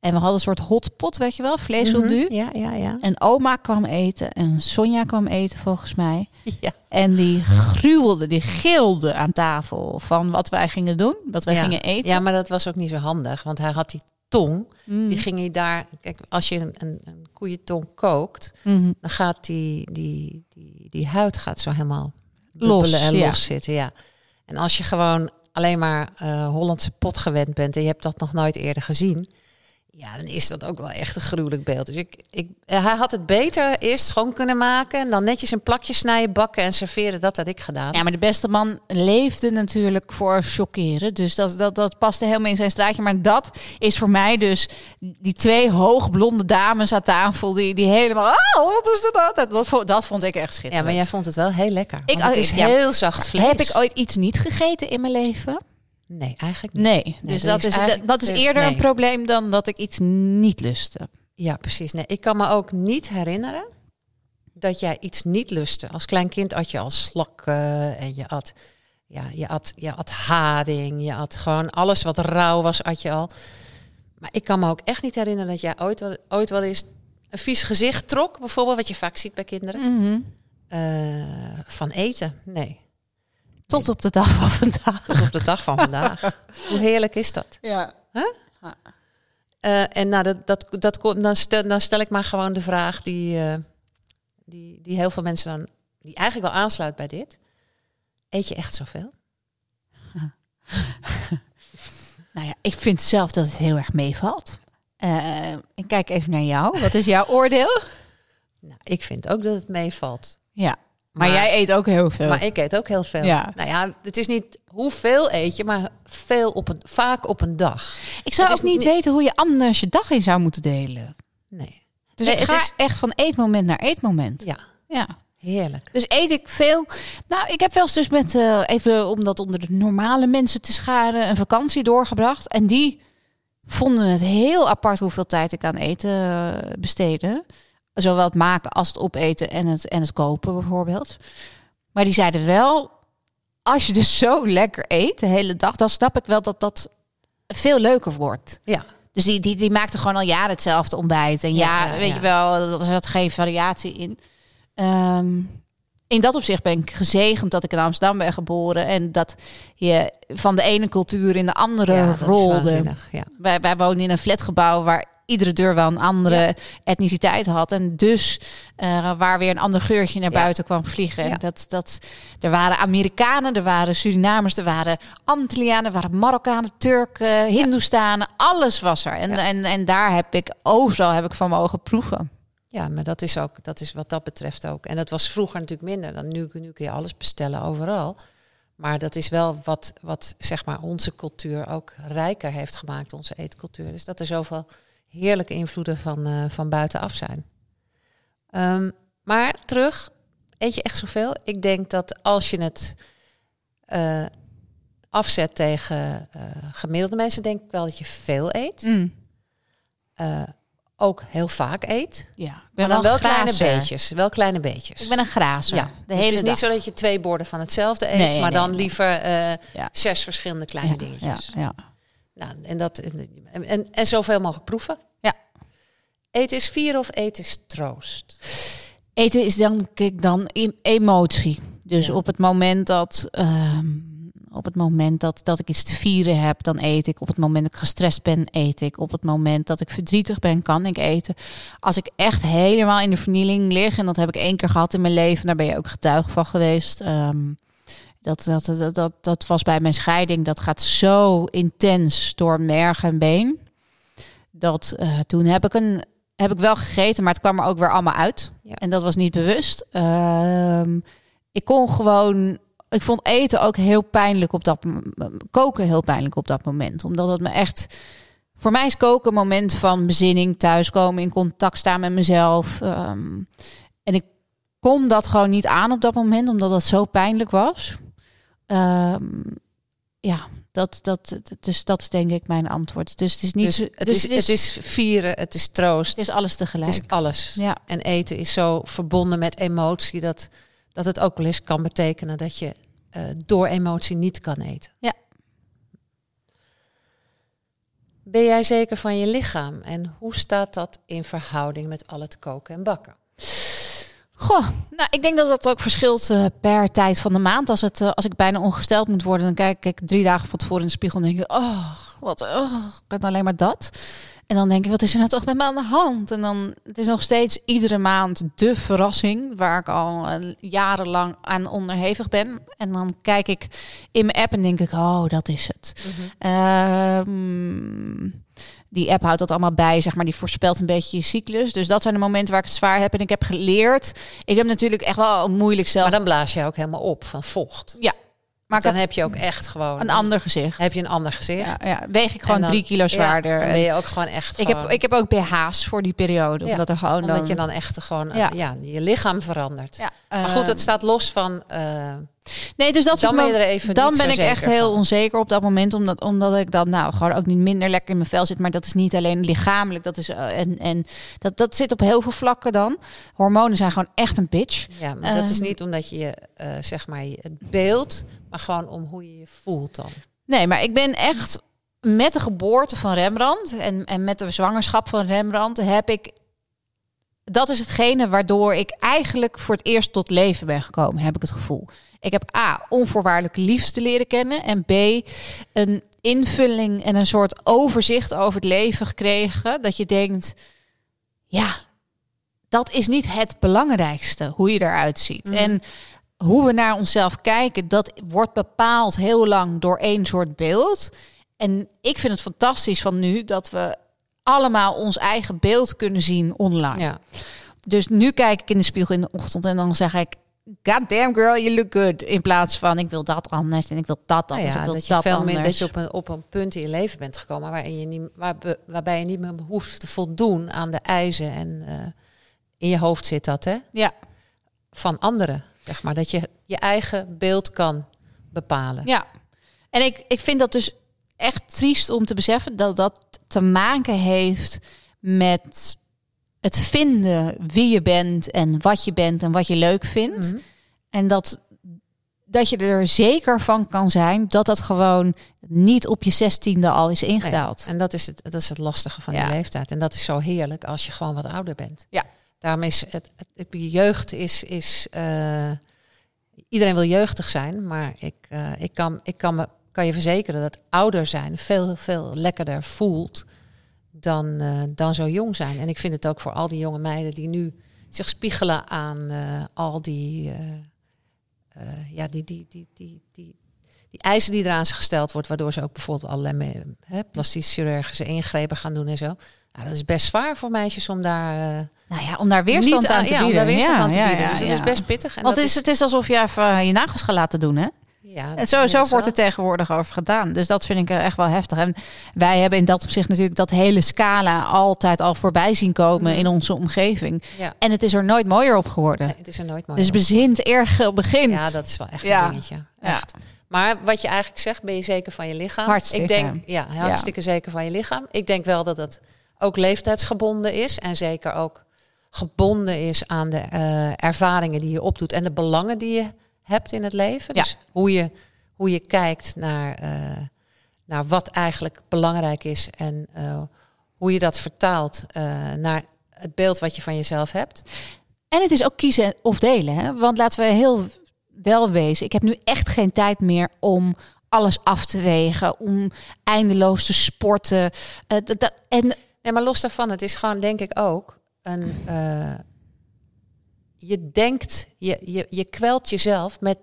En we hadden een soort hotpot, weet je wel, vlees mm Ja, ja, ja. En oma kwam eten en Sonja kwam eten volgens mij. ja. En die gruwelde, die gilde aan tafel van wat wij gingen doen, wat wij ja. gingen eten. Ja, maar dat was ook niet zo handig, want hij had die tong. Mm. Die ging hij daar. Kijk, als je een, een, een koeientong kookt, Mhm. dan gaat die, die, die, die huid gaat zo helemaal Los, en ja. los zitten. Ja. En als je gewoon alleen maar eh, Hollandse pot gewend bent en je hebt dat nog nooit eerder gezien, ja, dan is dat ook wel echt een gruwelijk beeld. Dus ik, ik, eh, hij had het beter eerst schoon kunnen maken en dan netjes een plakje snijden, bakken en serveren. Dat had ik gedaan. Ja, maar de beste man leefde natuurlijk voor chockeren. Dus dat, dat, dat paste helemaal in zijn straatje. Maar dat is voor mij dus die twee hoogblonde dames aan tafel... die, die helemaal... Oh, wat is dat? Dat, dat, vond- dat vond ik echt Ja, schitterend. maar jij vond het wel heel lekker. Ik- Ik, het is ja. heel zacht vlees. Heb ik ooit iets niet gegeten in mijn leven? Nee, eigenlijk niet. Nee. Dus dat is dat is er- eerder een probleem dan dat ik iets niet lustte. Ja, precies. Nee, ik kan me ook niet herinneren dat jij iets niet lustte. Als klein kind at je al slakken en je at, ja, je at, je at haring, je at gewoon alles wat rauw was, at je al. Maar ik kan me ook echt niet herinneren dat jij ooit, wel- ooit wel eens een vies gezicht trok, bijvoorbeeld, wat je vaak ziet bij kinderen, eh, van eten. Nee, Tot op de dag van vandaag. tot op de dag van vandaag. <laughs> Hoe heerlijk is dat? Ja. Eh, en nou, dat, dat, dat, komt- dan, stel, dan stel ik maar gewoon de vraag die, eh, die, die heel veel mensen dan, die eigenlijk wel aansluit bij dit. Eet je echt zoveel? <laughs> Nou ja, ik vind zelf dat het heel erg meevalt. Eh, ik kijk even naar jou. Wat is jouw oordeel? Nou, ik vind ook dat het meevalt. Ja, maar, Maar- jij eet ook heel veel. Maar ik eet ook heel veel. Ja. Nou ja, het is niet hoeveel eet je, maar veel op een, vaak op een dag. ik zou ook niet niet- weten hoe je anders je dag in zou moeten delen. Nee. Dus Nee, ik ga is- echt van eetmoment naar eetmoment. Ja, Ja. heerlijk. Dus eet ik veel. Nou, ik heb wel eens dus met, eh, even om dat onder de normale mensen te scharen, een vakantie doorgebracht. En die vonden het heel apart hoeveel tijd ik aan eten eh, besteedde. Zowel het maken als het opeten en het, en het kopen bijvoorbeeld. Maar die zeiden wel, als je dus <laughs> zo lekker eet de hele dag, dan snap ik wel dat dat veel leuker wordt. Ja, Dus die, die, die maakte gewoon al jaren hetzelfde ontbijt. En ja, weet ja. je wel, er zat geen variatie in. Ehm, in dat opzicht ben ik gezegend dat ik in Amsterdam ben geboren. En dat je van de ene cultuur in de andere ja rolde. Wij, wij woonden in een flatgebouw waar iedere deur wel een andere Ja. etniciteit had. En dus eh, waar weer een ander geurtje naar Ja. buiten kwam vliegen. En dat, dat, er waren Amerikanen, er waren Surinamers, er waren Antillianen, er waren Marokkanen, Turken, Hindoestanen. Alles was er. En, en, en daar heb ik overal heb ik van mogen proeven. Ja, maar dat is ook, dat is wat dat betreft ook. En dat was vroeger natuurlijk minder dan nu. Nu kun je alles bestellen overal. Maar dat is wel wat, wat zeg maar onze cultuur ook rijker heeft gemaakt, onze eetcultuur. Dus dat er zoveel heerlijke invloeden van, eh, van buitenaf zijn. Ehm, maar terug, eet je echt zoveel? Ik denk dat als je het eh, afzet tegen eh, gemiddelde mensen, denk ik wel dat je veel eet. Eh, ook heel vaak eet. Ja, Maar dan wel kleine beetjes. Wel kleine beetjes. Ik ben een grazer. ja, de dus hele het is dag. niet zo dat je twee borden van hetzelfde eet, Nee, maar nee, dan nee. liever Ja. zes verschillende kleine ja, dingetjes. Ja, ja. Nou, en, dat, en, en, en zoveel mogelijk proeven. Ja. Eten is vieren of eten is troost. Eten is dan, kijk, dan em- emotie. Dus Ja. op het moment dat, ehm, op het moment dat, dat ik iets te vieren heb, dan eet ik. Op het moment dat ik gestrest ben, eet ik. Op het moment dat ik verdrietig ben, kan ik eten. Als ik echt helemaal in de vernieling lig, en dat heb ik één keer gehad in mijn leven, daar ben je ook getuige van geweest. ehm, dat, dat, dat, dat, dat was bij mijn scheiding. Dat gaat zo intens door merg en been. Dat eh, toen heb ik een heb ik wel gegeten, maar het kwam er ook weer allemaal uit. Ja. En dat was niet bewust. Ehm, ik kon gewoon. Ik vond eten ook heel pijnlijk op dat koken heel pijnlijk op dat moment, omdat het me echt. Voor mij is koken een moment van bezinning, thuiskomen, in contact staan met mezelf. Ehm, en ik kon dat gewoon niet aan op dat moment, omdat dat zo pijnlijk was. Ehm, ja, dat, dat, dus dat is denk ik mijn antwoord. Dus het is niet. Dus het, dus is, het is vieren, het is troost, het is alles het tegelijk. is alles. Ja. En eten is zo verbonden met emotie dat, dat het ook wel eens kan betekenen dat je eh, door emotie niet kan eten. Ja. Ben jij zeker van je lichaam? En hoe staat dat in verhouding met al het koken en bakken? Goh, nou, ik denk dat dat ook verschilt uh, per tijd van de maand. Als, het, uh, als ik bijna ongesteld moet worden, dan kijk ik drie dagen van tevoren in de spiegel en denk ik, oh, wat, oh, ik ben alleen maar dat. En dan denk ik, wat is er nou toch met me aan de hand? En dan, het is nog steeds iedere maand de verrassing waar ik al uh, jarenlang aan onderhevig ben. En dan kijk ik in mijn app en denk ik, oh, dat is het. Mm -hmm. Die app houdt dat allemaal bij, zeg maar. Die voorspelt een beetje je cyclus. Dus dat zijn de momenten waar ik het zwaar heb. En ik heb geleerd. Ik heb natuurlijk echt wel moeilijk zelf. Maar dan blaas je ook helemaal op van vocht. Ja, maar dan heb je ook echt gewoon een ander gezicht. Heb je een ander gezicht? Ja, ja. weeg ik gewoon dan, drie kilo zwaarder. Ja, dan ben je ook gewoon echt. Ik heb ik heb ook BH's voor die periode, omdat er gewoon omdat dan, je dan echt gewoon ja. je lichaam verandert. Maar goed, het staat los van. Uh, nee, dus dat dan ben er even. Dan ben ik echt van. heel onzeker op dat moment, omdat omdat ik dan nou gewoon ook niet minder lekker in mijn vel zit, maar dat is niet alleen lichamelijk, dat is uh, en en dat dat zit op heel veel vlakken dan. Hormonen zijn gewoon echt een bitch. Ja, maar um, dat is niet omdat je uh, zeg maar het beeld maar gewoon om hoe je je voelt dan. Nee, maar ik ben echt met de geboorte van Rembrandt en, en met de zwangerschap van Rembrandt heb ik. Dat is hetgene waardoor ik eigenlijk voor het eerst tot leven ben gekomen, heb ik het gevoel. Ik heb A, onvoorwaardelijke liefde leren kennen. En B, een invulling en een soort overzicht over het leven gekregen. Dat je denkt, ja, dat is niet het belangrijkste, hoe je eruit ziet. Mm. En hoe we naar onszelf kijken, dat wordt bepaald heel lang door één soort beeld. En ik vind het fantastisch van nu dat we allemaal ons eigen beeld kunnen zien online. Ja. Dus nu kijk ik in de spiegel in de ochtend en dan zeg ik. God damn girl, you look good. In plaats van ik wil dat anders en ik wil dat anders. Nou ja, ik wil dat je dat veel anders. meer dat je op een, op een punt in je leven bent gekomen waarin je niet, waar, waarbij je niet meer hoeft te voldoen aan de eisen. En uh, in je hoofd zit dat, hè? Ja. Van anderen. Zeg maar, dat je je eigen beeld kan bepalen. Ja, en ik, ik vind dat dus echt triest om te beseffen dat dat te maken heeft met het vinden wie je bent en wat je bent en wat je leuk vindt. Mhm. En dat, dat je er zeker van kan zijn dat dat gewoon niet op je zestiende al is ingedaald. En dat is het, dat is het lastige van Ja. die leeftijd. En dat is zo heerlijk als je gewoon wat ouder bent. Ja. Daarom is het, het, het- jeugd is, is eh, iedereen wil jeugdig zijn, maar ik, eh, ik, kan, ik kan, me, kan je verzekeren dat ouder zijn veel, veel lekkerder voelt dan, eh, dan zo jong zijn. En ik vind het ook voor al die jonge meiden die nu zich spiegelen aan eh, al die, eh, ja, die, die, die, die, die, die eisen die eraan ze gesteld wordt, waardoor ze ook bijvoorbeeld allerlei hè, plastisch chirurgische ingrepen gaan doen en zo. Nou, dat is best zwaar voor meisjes om daar Nou ja, om daar weerstand aan te ja, bieden. om daar weerstand Ja, aan te ja, bieden. ja, dus dat ja. is best pittig. En Want dat het is, het is alsof je even je nagels gaat laten doen, hè? Ja, En zo, zo dat wordt er tegenwoordig over gedaan. Dus dat vind ik er echt wel heftig. En wij hebben in dat opzicht natuurlijk dat hele scala altijd al voorbij zien komen Mhm. in onze omgeving. Ja. En het is er nooit mooier op geworden. Nee, het is er nooit mooi. dus bezint erg begint. Ja, dat is wel echt Ja. een dingetje. Ja. Echt. Maar wat je eigenlijk zegt, ben je zeker van je lichaam? Hartstikke. Ik denk, ja, hartstikke zeker van je lichaam. Ik denk wel dat het ook leeftijdsgebonden is. En zeker ook gebonden is aan de eh, ervaringen die je opdoet. En de belangen die je hebt in het leven. Ja. Dus hoe je, hoe je kijkt naar, eh, naar wat eigenlijk belangrijk is. En eh, hoe je dat vertaalt eh, naar het beeld wat je van jezelf hebt. En het is ook kiezen of delen. Hè? Want laten we heel wel wezen. Ik heb nu echt geen tijd meer om alles af te wegen. Om eindeloos te sporten. Dat, en Nee, maar los daarvan, het is gewoon denk ik ook een. Je denkt, je, je, je kwelt jezelf met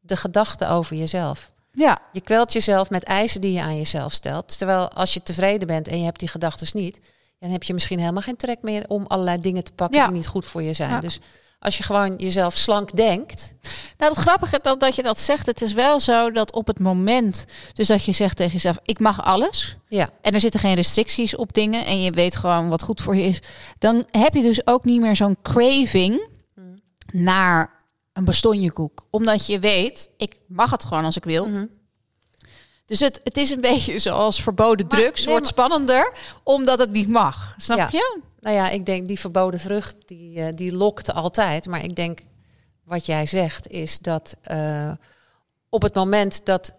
de gedachten over jezelf. ja, Je kwelt jezelf met eisen die je aan jezelf stelt. Terwijl als je tevreden bent en je hebt die gedachten niet, dan heb je misschien helemaal geen trek meer om allerlei dingen te pakken Ja. die niet goed voor je zijn. Ja. Dus als je gewoon jezelf slank denkt, Nou, het grappige dat, dat je dat zegt. Het is wel zo dat op het moment, dus dat je zegt tegen jezelf, ik mag alles. ja, En er zitten geen restricties op dingen. En je weet gewoon wat goed voor je is. Dan heb je dus ook niet meer zo'n craving. Naar een bastonjekoek. Omdat je weet, ik mag het gewoon als ik wil. Mhm. Dus het, het is een beetje zoals verboden Maar- drugs. nee, wordt spannender omdat het niet mag. Snap Ja. je? Nou ja, ik denk die verboden vrucht, die, eh, die lokt altijd. Maar ik denk, wat jij zegt, is dat eh, op het moment dat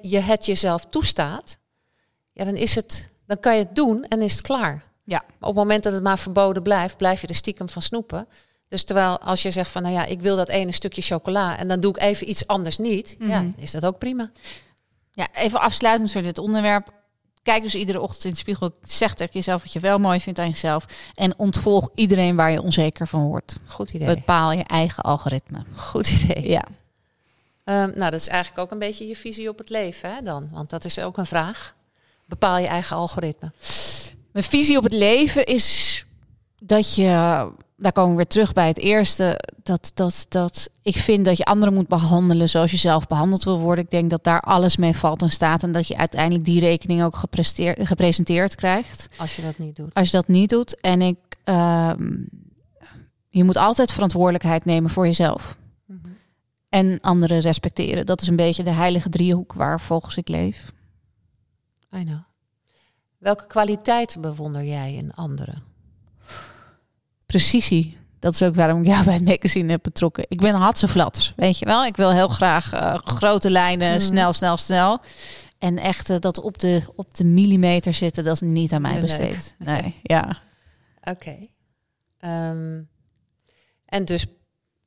je het jezelf toestaat, ja, dan is het dan kan je het doen en is het klaar. Ja. Maar op het moment dat het maar verboden blijft, blijf je er stiekem van snoepen. Dus terwijl als je zegt van, nou ja, ik wil dat ene stukje chocola en dan doe ik even iets anders niet, ja, Mhm. dan is dat ook prima. Ja, even afsluitend voor dit onderwerp. Kijk dus iedere ochtend in de spiegel. Zeg tegen jezelf wat je wel mooi vindt aan jezelf. En ontvolg iedereen waar je onzeker van wordt. Goed idee. Bepaal je eigen algoritme. Goed idee. Ja. Ehm, nou, dat is eigenlijk ook een beetje je visie op het leven, hè, dan? Want dat is ook een vraag. Bepaal je eigen algoritme. Mijn visie op het leven is dat je, daar komen we weer terug bij het eerste, dat, dat, dat ik vind dat je anderen moet behandelen zoals je zelf behandeld wil worden. Ik denk dat daar alles mee valt en staat en dat je uiteindelijk die rekening ook gepresenteerd krijgt. Als je dat niet doet. Als je dat niet doet. En ik, ehm, je moet altijd verantwoordelijkheid nemen voor jezelf. Mhm. En anderen respecteren. Dat is een beetje de heilige driehoek waar volgens ik leef. I know. Welke kwaliteiten bewonder jij in anderen? Precisie. Dat is ook waarom ik jou <laughs> bij het magazine heb betrokken. Ik ben hatseflats, weet je wel. Ik wil heel graag eh, grote lijnen, Mm. snel, snel, snel. En echt eh, dat op de, op de millimeter zitten, dat is niet aan mij besteed. <laughs> nee. Ja. Oké. Ehm, en dus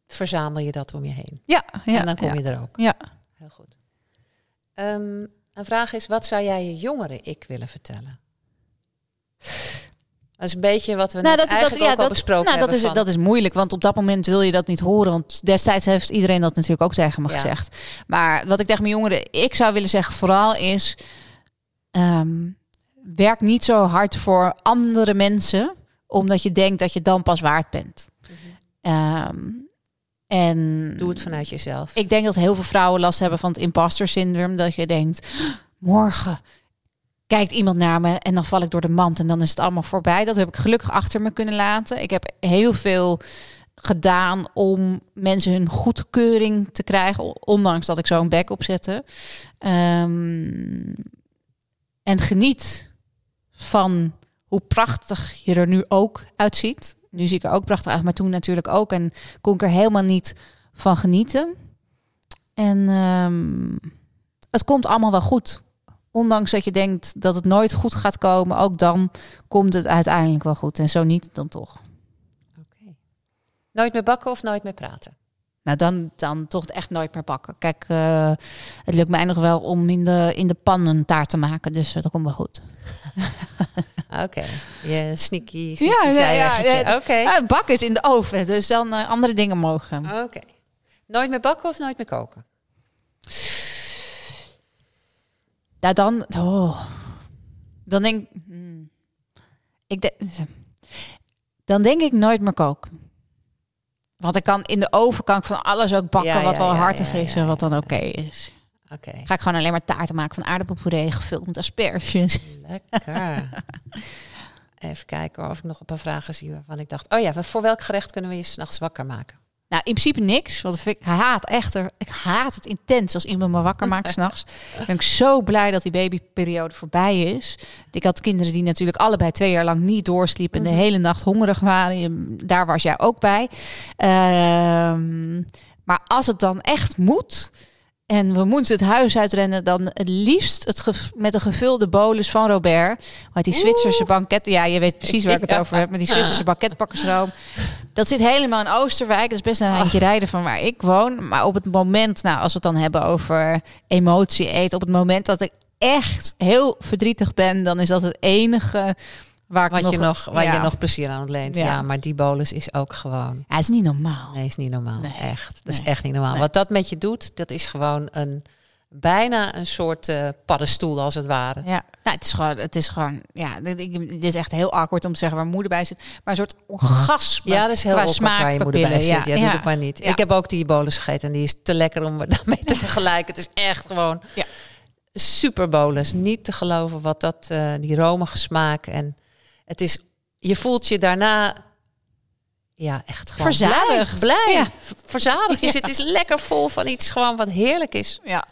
verzamel je dat om je heen. Ja, ja. en dan kom ja. je er ook. Ja. Heel goed. Ehm, een vraag is, wat zou jij je jongere ik willen vertellen? Dat is een beetje wat we Nou, dat, dat, eigenlijk ja, ook al dat, besproken nou, dat, hebben. is, van- dat is moeilijk, want op dat moment wil je dat niet horen. Want destijds heeft iedereen dat natuurlijk ook tegen me Ja. gezegd. Maar wat ik tegen mijn jongeren, ik zou willen zeggen, vooral is... ehm, werk niet zo hard voor andere mensen, omdat je denkt dat je dan pas waard bent. Ehm, en Doe het vanuit jezelf. ik denk dat heel veel vrouwen last hebben van het imposter syndroom. Dat je denkt, morgen kijkt iemand naar me en dan val ik door de mand en dan is het allemaal voorbij. Dat heb ik gelukkig achter me kunnen laten. Ik heb heel veel gedaan om mensen hun goedkeuring te krijgen, ondanks dat ik zo'n bek opzette. Ehm, en geniet van hoe prachtig je er nu ook uitziet. Nu zie ik er ook prachtig uit, maar toen natuurlijk ook. En kon ik er helemaal niet van genieten. En ehm, het komt allemaal wel goed. Ondanks dat je denkt dat het nooit goed gaat komen, ook dan komt het uiteindelijk wel goed. En zo niet, dan toch. Oké. Nooit meer bakken of nooit meer praten? Nou, dan, dan toch echt nooit meer bakken. Kijk, eh, het lukt mij nog wel om in de, in de pan een taart te maken. Dus eh, dat komt wel goed. <laughs> Oké. Je sneaky, Ja, sneaky ja, zijweggetje. ja, ja. Oké. Bakken is in de oven, dus dan eh, andere dingen mogen. Oké. Nooit meer bakken of nooit meer koken? Ja, dan. Oh. Dan denk hmm. ik. de- dan denk ik nooit meer koken. Want ik kan in de oven kan ik van alles ook bakken Ja, wat ja, wel hartig is en wat dan oké is. Oké. Ga ik gewoon alleen maar taarten maken van aardappelpuree gevuld met asperges. Lekker. <laughs> Even kijken of ik nog een paar vragen zie waarvan ik dacht... Oh ja, voor welk gerecht kunnen we je s'nachts wakker maken? Nou, in principe niks. Want ik haat echt ik haat het intens als iemand me wakker maakt <laughs> s'nachts. Ben ik zo blij dat die babyperiode voorbij is. Ik had kinderen die natuurlijk allebei twee jaar lang niet doorsliepen en de hele nacht hongerig waren. Daar was jij ook bij. Ehm, maar als het dan echt moet. En we moeten het huis uitrennen, dan het liefst het ge- met een gevulde bolus van Robert. Want die Zwitserse banket, ja, je weet precies waar ik het <laughs> over heb. Met die Zwitserse banketbakkersroom. Dat zit helemaal in Oosterwijk. Dat is best een handje rijden van waar ik woon. Maar op het moment, nou, als we het dan hebben over emotie eten. Op het moment dat ik echt heel verdrietig ben, dan is dat het enige waar ik Wat nog... je nog, waar ja. je nog plezier aan ontleent. Ja. Ja. maar die bolus is ook gewoon... Ja, het is niet normaal. Nee, is niet normaal. Nee. Echt. Dat is echt niet normaal. Wat dat met je doet, dat is gewoon een... Bijna een soort eh paddenstoel, als het ware. Ja, nou, het is gewoon, het is gewoon, ja, dit, is echt heel awkward om te zeggen waar moeder bij zit, maar een soort orgasme. Ja, dat is heel awkward waar je moeder bij zit. Ja, Ja, doe maar niet. Ja. Ik heb ook die bolus gegeten en die is te lekker om <laughs> daarmee te vergelijken. Het is echt gewoon Ja. super bolus. Niet te geloven wat dat, eh, die romige smaak. En het is, je voelt je daarna ja, echt gewoon Verzadigd. Blij. blij. Ja. Verzadigd. Je zit is lekker vol van iets gewoon wat heerlijk is. Ja.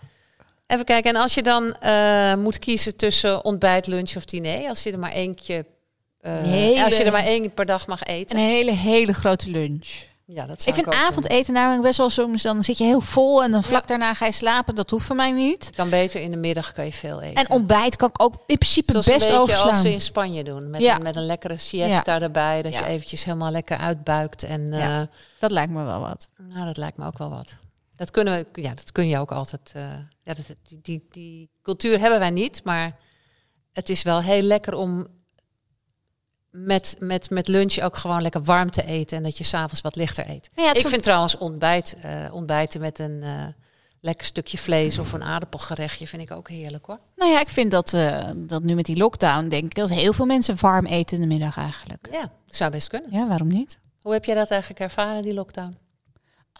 Even kijken. En als je dan eh, moet kiezen tussen ontbijt, lunch of diner. Als je er maar eentje... Hele- Als je er maar één per dag mag eten. Een hele, hele grote lunch. Ja, dat Ik vind avondeten namelijk best wel soms, dan zit je heel vol en dan vlak daarna ga je slapen. Dat hoeft voor mij niet. kan beter in de middag kan je veel eten. En ontbijt kan ik ook in principe Zoals best een overslaan. als ze in Spanje doen. Met, Ja. een, met een lekkere siesta erbij. Dat Ja. je eventjes helemaal lekker uitbuikt. En Ja. eh, Dat lijkt me wel wat. nou, dat lijkt me ook wel wat. Dat, kunnen we, ja, dat kun je ook altijd. Ja, dat, die, die, die cultuur hebben wij niet. Maar het is wel heel lekker om met, met, met lunch ook gewoon lekker warm te eten. En dat je s'avonds wat lichter eet. Ja, Ik vind trouwens ontbijt, eh, ontbijten met een eh, lekker stukje vlees of een aardappelgerechtje vind ik ook heerlijk hoor. Nou ja, ik vind dat, eh, dat nu met die lockdown, denk ik, dat heel veel mensen warm eten in de middag eigenlijk. Ja, zou best kunnen. Ja, waarom niet? Hoe heb jij dat eigenlijk ervaren, die lockdown?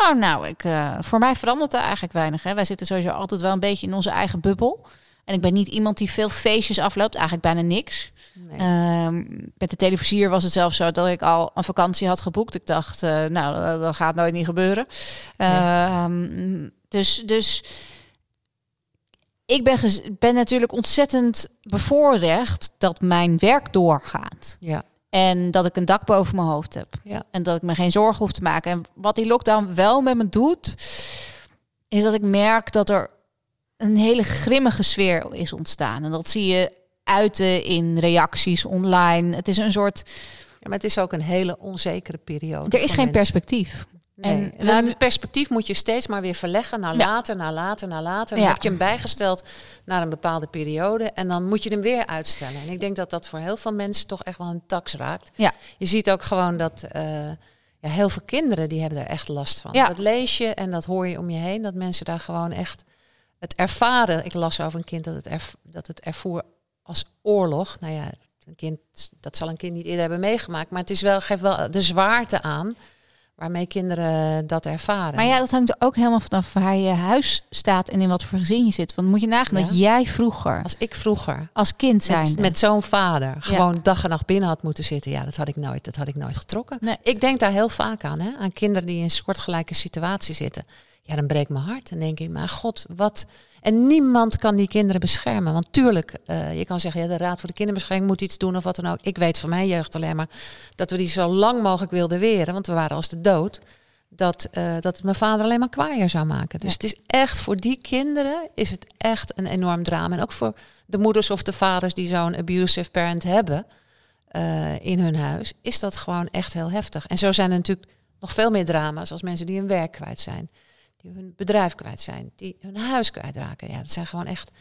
Oh, nou, ik, eh, voor mij verandert er eigenlijk weinig. Hè. Wij zitten sowieso altijd wel een beetje in onze eigen bubbel. En ik ben niet iemand die veel feestjes afloopt, eigenlijk bijna niks. Nee. Ehm, met de televisier was het zelfs zo dat ik al een vakantie had geboekt. Ik dacht, eh, nou, dat, dat gaat nooit niet gebeuren. Ehm, dus, dus ik ben, ben natuurlijk ontzettend bevoorrecht dat mijn werk doorgaat. ja. En dat ik een dak boven mijn hoofd heb. Ja. En dat ik me geen zorgen hoef te maken. En wat die lockdown wel met me doet, is dat ik merk dat er een hele grimmige sfeer is ontstaan. En dat zie je uiten in reacties online. Het is een soort. ja, maar het is ook een hele onzekere periode. Er is geen mensen. perspectief. Nee. En we- het perspectief moet je steeds maar weer verleggen naar Ja. later, naar later, naar later. Dan Ja. heb je hem bijgesteld naar een bepaalde periode en dan moet je hem weer uitstellen. En ik denk dat dat voor heel veel mensen toch echt wel een tax raakt. Ja. Je ziet ook gewoon dat eh, ja, heel veel kinderen die hebben er echt last van. Ja. Dat lees je en dat hoor je om je heen, dat mensen daar gewoon echt het ervaren. Ik las over een kind dat het, erv- dat het ervoer als oorlog. Nou ja, een kind, dat zal een kind niet eerder hebben meegemaakt, maar het is wel, geeft wel de zwaarte aan waarmee kinderen dat ervaren. Maar ja, dat hangt er ook helemaal vanaf waar je huis staat en in wat voor gezin je zit. Want moet je nagaan Ja. dat jij vroeger Als ik vroeger als kind zijn met, met zo'n vader gewoon dag en nacht binnen had moeten zitten, ja, dat had ik nooit, dat had ik nooit getrokken. Nee. Ik denk daar heel vaak aan, hè? aan kinderen die in een soortgelijke situatie zitten. Ja, dan breekt mijn hart. Dan denk ik, maar god, wat. En niemand kan die kinderen beschermen. Want tuurlijk, eh, je kan zeggen, ja, de Raad voor de Kinderbescherming moet iets doen of wat dan ook. Ik weet van mijn jeugd alleen maar dat we die zo lang mogelijk wilden weren, want we waren als de dood. Dat, eh, dat het mijn vader alleen maar kwaaier zou maken. Dus Ja. het is echt voor die kinderen is het echt een enorm drama. En ook voor de moeders of de vaders die zo'n abusive parent hebben eh, in hun huis, is dat gewoon echt heel heftig. En zo zijn er natuurlijk nog veel meer drama's als mensen die hun werk kwijt zijn, die hun bedrijf kwijt zijn, die hun huis kwijtraken. Ja, dat zijn gewoon echt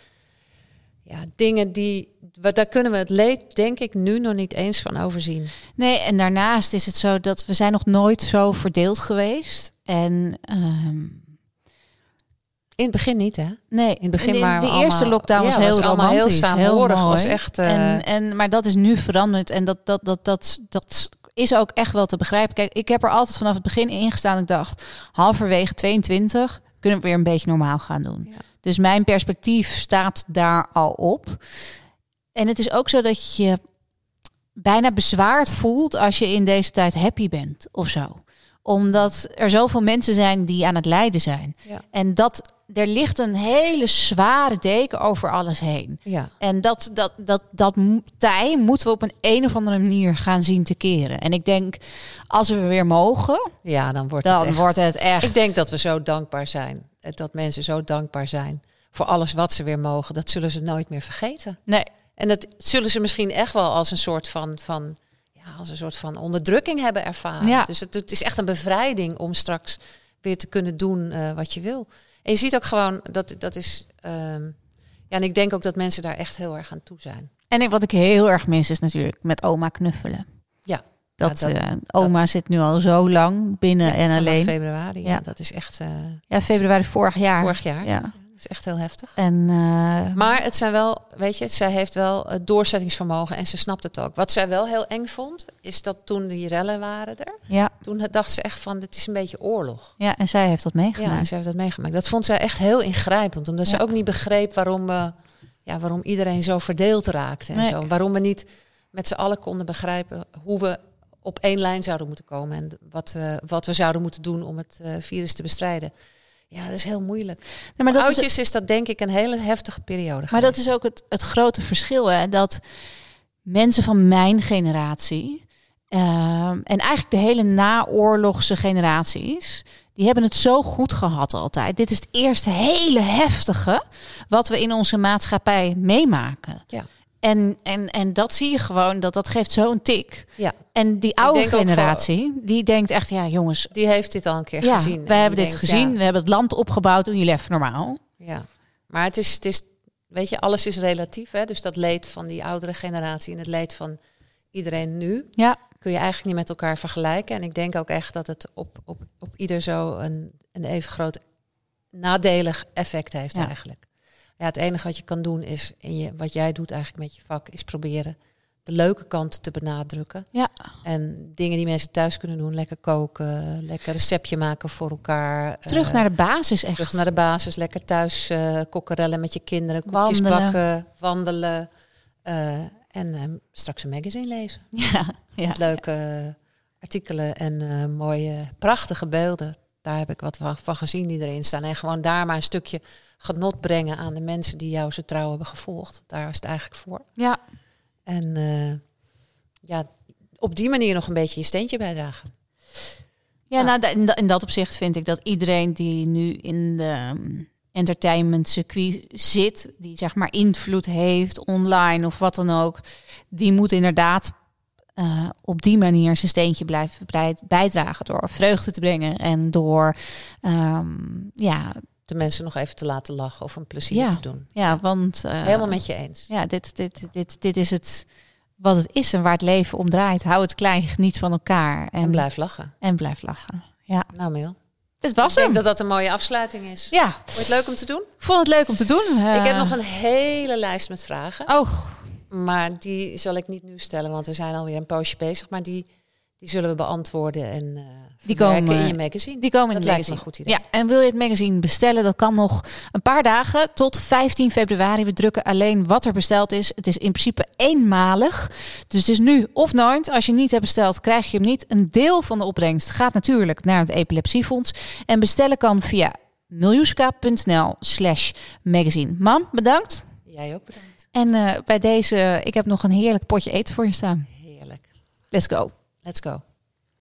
ja, dingen die. wa- Daar kunnen we het leed, denk ik, nu nog niet eens van overzien. Nee, en daarnaast is het zo dat we zijn nog nooit zo verdeeld geweest. En ehm, In het begin niet, hè? nee, In het begin waren de eerste lockdown was ja, heel was allemaal heel romantisch, saamhorig, mooi. was echt, eh, en, en, maar dat is nu veranderd en dat, dat, dat, dat, dat is ook echt wel te begrijpen. Kijk, ik heb er altijd vanaf het begin ingestaan. Ik dacht, halverwege 22 kunnen we weer een beetje normaal gaan doen. Ja. Dus mijn perspectief staat daar al op. En het is ook zo dat je bijna bezwaard voelt als je in deze tijd happy bent of zo. Omdat er zoveel mensen zijn die aan het lijden zijn. Ja. En dat er ligt een hele zware deken over alles heen. Ja. En dat, dat, dat, dat tij moeten we op een, een of andere manier gaan zien te keren. En ik denk, als we weer mogen, ja, dan wordt dan het echt. wordt het echt. Ik denk dat we zo dankbaar zijn. Eh, Dat mensen zo dankbaar zijn voor alles wat ze weer mogen. Dat zullen ze nooit meer vergeten. Nee, En dat zullen ze misschien echt wel als een soort van, van, ja, als een soort van onderdrukking hebben ervaren. Ja. Dus het, het is echt een bevrijding om straks weer te kunnen doen eh, wat je wil. En je ziet ook gewoon dat dat is. ehm, ja, en ik denk ook dat mensen daar echt heel erg aan toe zijn. En ik- wat ik heel erg mis is natuurlijk met oma knuffelen. Ja. Dat, Ja, dat- eh, oma zit nu al zo lang binnen Ja, en alleen. februari. Ja. Ja. dat is echt eh, Ja, februari vorig jaar. vorig jaar. Ja. Dat is echt heel heftig. En eh, Maar het zijn wel, weet je, zij heeft wel het doorzettingsvermogen en ze snapt het ook. Wat zij wel heel eng vond, is dat toen die rellen waren er, ja, toen dacht ze echt van, dit is een beetje oorlog. ja, en zij heeft dat Ja, meegemaakt. ze heeft dat meegemaakt. Dat vond zij echt heel ingrijpend, omdat ze Ja. ook niet begreep waarom, we, ja, waarom iedereen zo verdeeld raakte. En Nee. zo. Waarom we niet met z'n allen konden begrijpen hoe we op één lijn zouden moeten komen en wat, eh, wat we zouden moeten doen om het eh, virus te bestrijden. Ja, dat is heel moeilijk. Maar dat oudjes is dat denk ik een hele heftige periode. maar dat is ook het, het grote verschil. Hè, dat mensen van mijn generatie Ehm, en eigenlijk de hele naoorlogse generaties, die hebben het zo goed gehad altijd. Dit is het eerste hele heftige wat we in onze maatschappij meemaken. Ja. En, en, en dat zie je gewoon, dat dat geeft zo'n tik. Ja. En die oude generatie, die denkt echt, ja jongens, Die heeft dit al een keer ja, gezien. we En hebben dit denkt, gezien, ja, we hebben het land opgebouwd, doen jullie even normaal. Ja, maar het is, het is, weet je, alles is relatief. Hè? Dus dat leed van die oudere generatie en het leed van iedereen nu Ja, kun je eigenlijk niet met elkaar vergelijken. En ik denk ook echt dat het op, op, op ieder zo een, een even groot nadelig effect heeft Ja. eigenlijk. Ja, het enige wat je kan doen is, in je, wat jij doet eigenlijk met je vak, is proberen de leuke kant te benadrukken. ja, En dingen die mensen thuis kunnen doen, lekker koken, lekker receptje maken voor elkaar. terug eh, naar de basis echt. Terug naar de basis, lekker thuis eh kokkerellen met je kinderen, koekjes Wandelen. bakken, wandelen. eh, en straks een magazine lezen. <laughs> Ja, ja. Met leuke artikelen en mooie, prachtige beelden. Daar heb ik wat van, gezien die erin staan. En gewoon daar maar een stukje genot brengen aan de mensen die jou zo trouw hebben gevolgd. Daar is het eigenlijk voor. ja. En eh, ja, op die manier nog een beetje je steentje bijdragen. Ja, nou, in, da- in dat opzicht vind ik dat iedereen die nu in de um, entertainment circuit zit, die zeg maar invloed heeft online of wat dan ook, die moet inderdaad eh, op die manier zijn steentje blijven bij- bijdragen door vreugde te brengen en door ehm, ja, De mensen nog even te laten lachen of een plezier Ja. te doen. ja, want eh, Helemaal met je eens. ja, dit, dit, dit, dit is het wat het is en waar het leven om draait. Hou het klein, geniet van elkaar en, En blijf lachen. en blijf lachen. Ja, Nou, Mil. dit was ik denk hem. dat dat een mooie afsluiting is. Ja, Vond je het leuk om te doen? Ik vond het leuk om te doen. ik heb Eh, nog een hele lijst met vragen. Oh, Maar die zal ik niet nu stellen, want we zijn alweer een poosje bezig. Maar die, die zullen we beantwoorden en eh Die komen- in je magazine. die komen in dat lijkt me magazine. een goed idee. Ja, en wil je het magazine bestellen? Dat kan nog een paar dagen tot 15 februari. We drukken alleen wat er besteld is. Het is in principe eenmalig. Dus het is nu of nooit. Als je niet hebt besteld, krijg je hem niet. Een deel van de opbrengst gaat natuurlijk naar het Epilepsiefonds. En bestellen kan via miljuska.nl slash magazine. Mam, bedankt. Jij ook bedankt. En eh, bij deze, ik heb nog een heerlijk potje eten voor je staan. Heerlijk. Let's go. Let's go.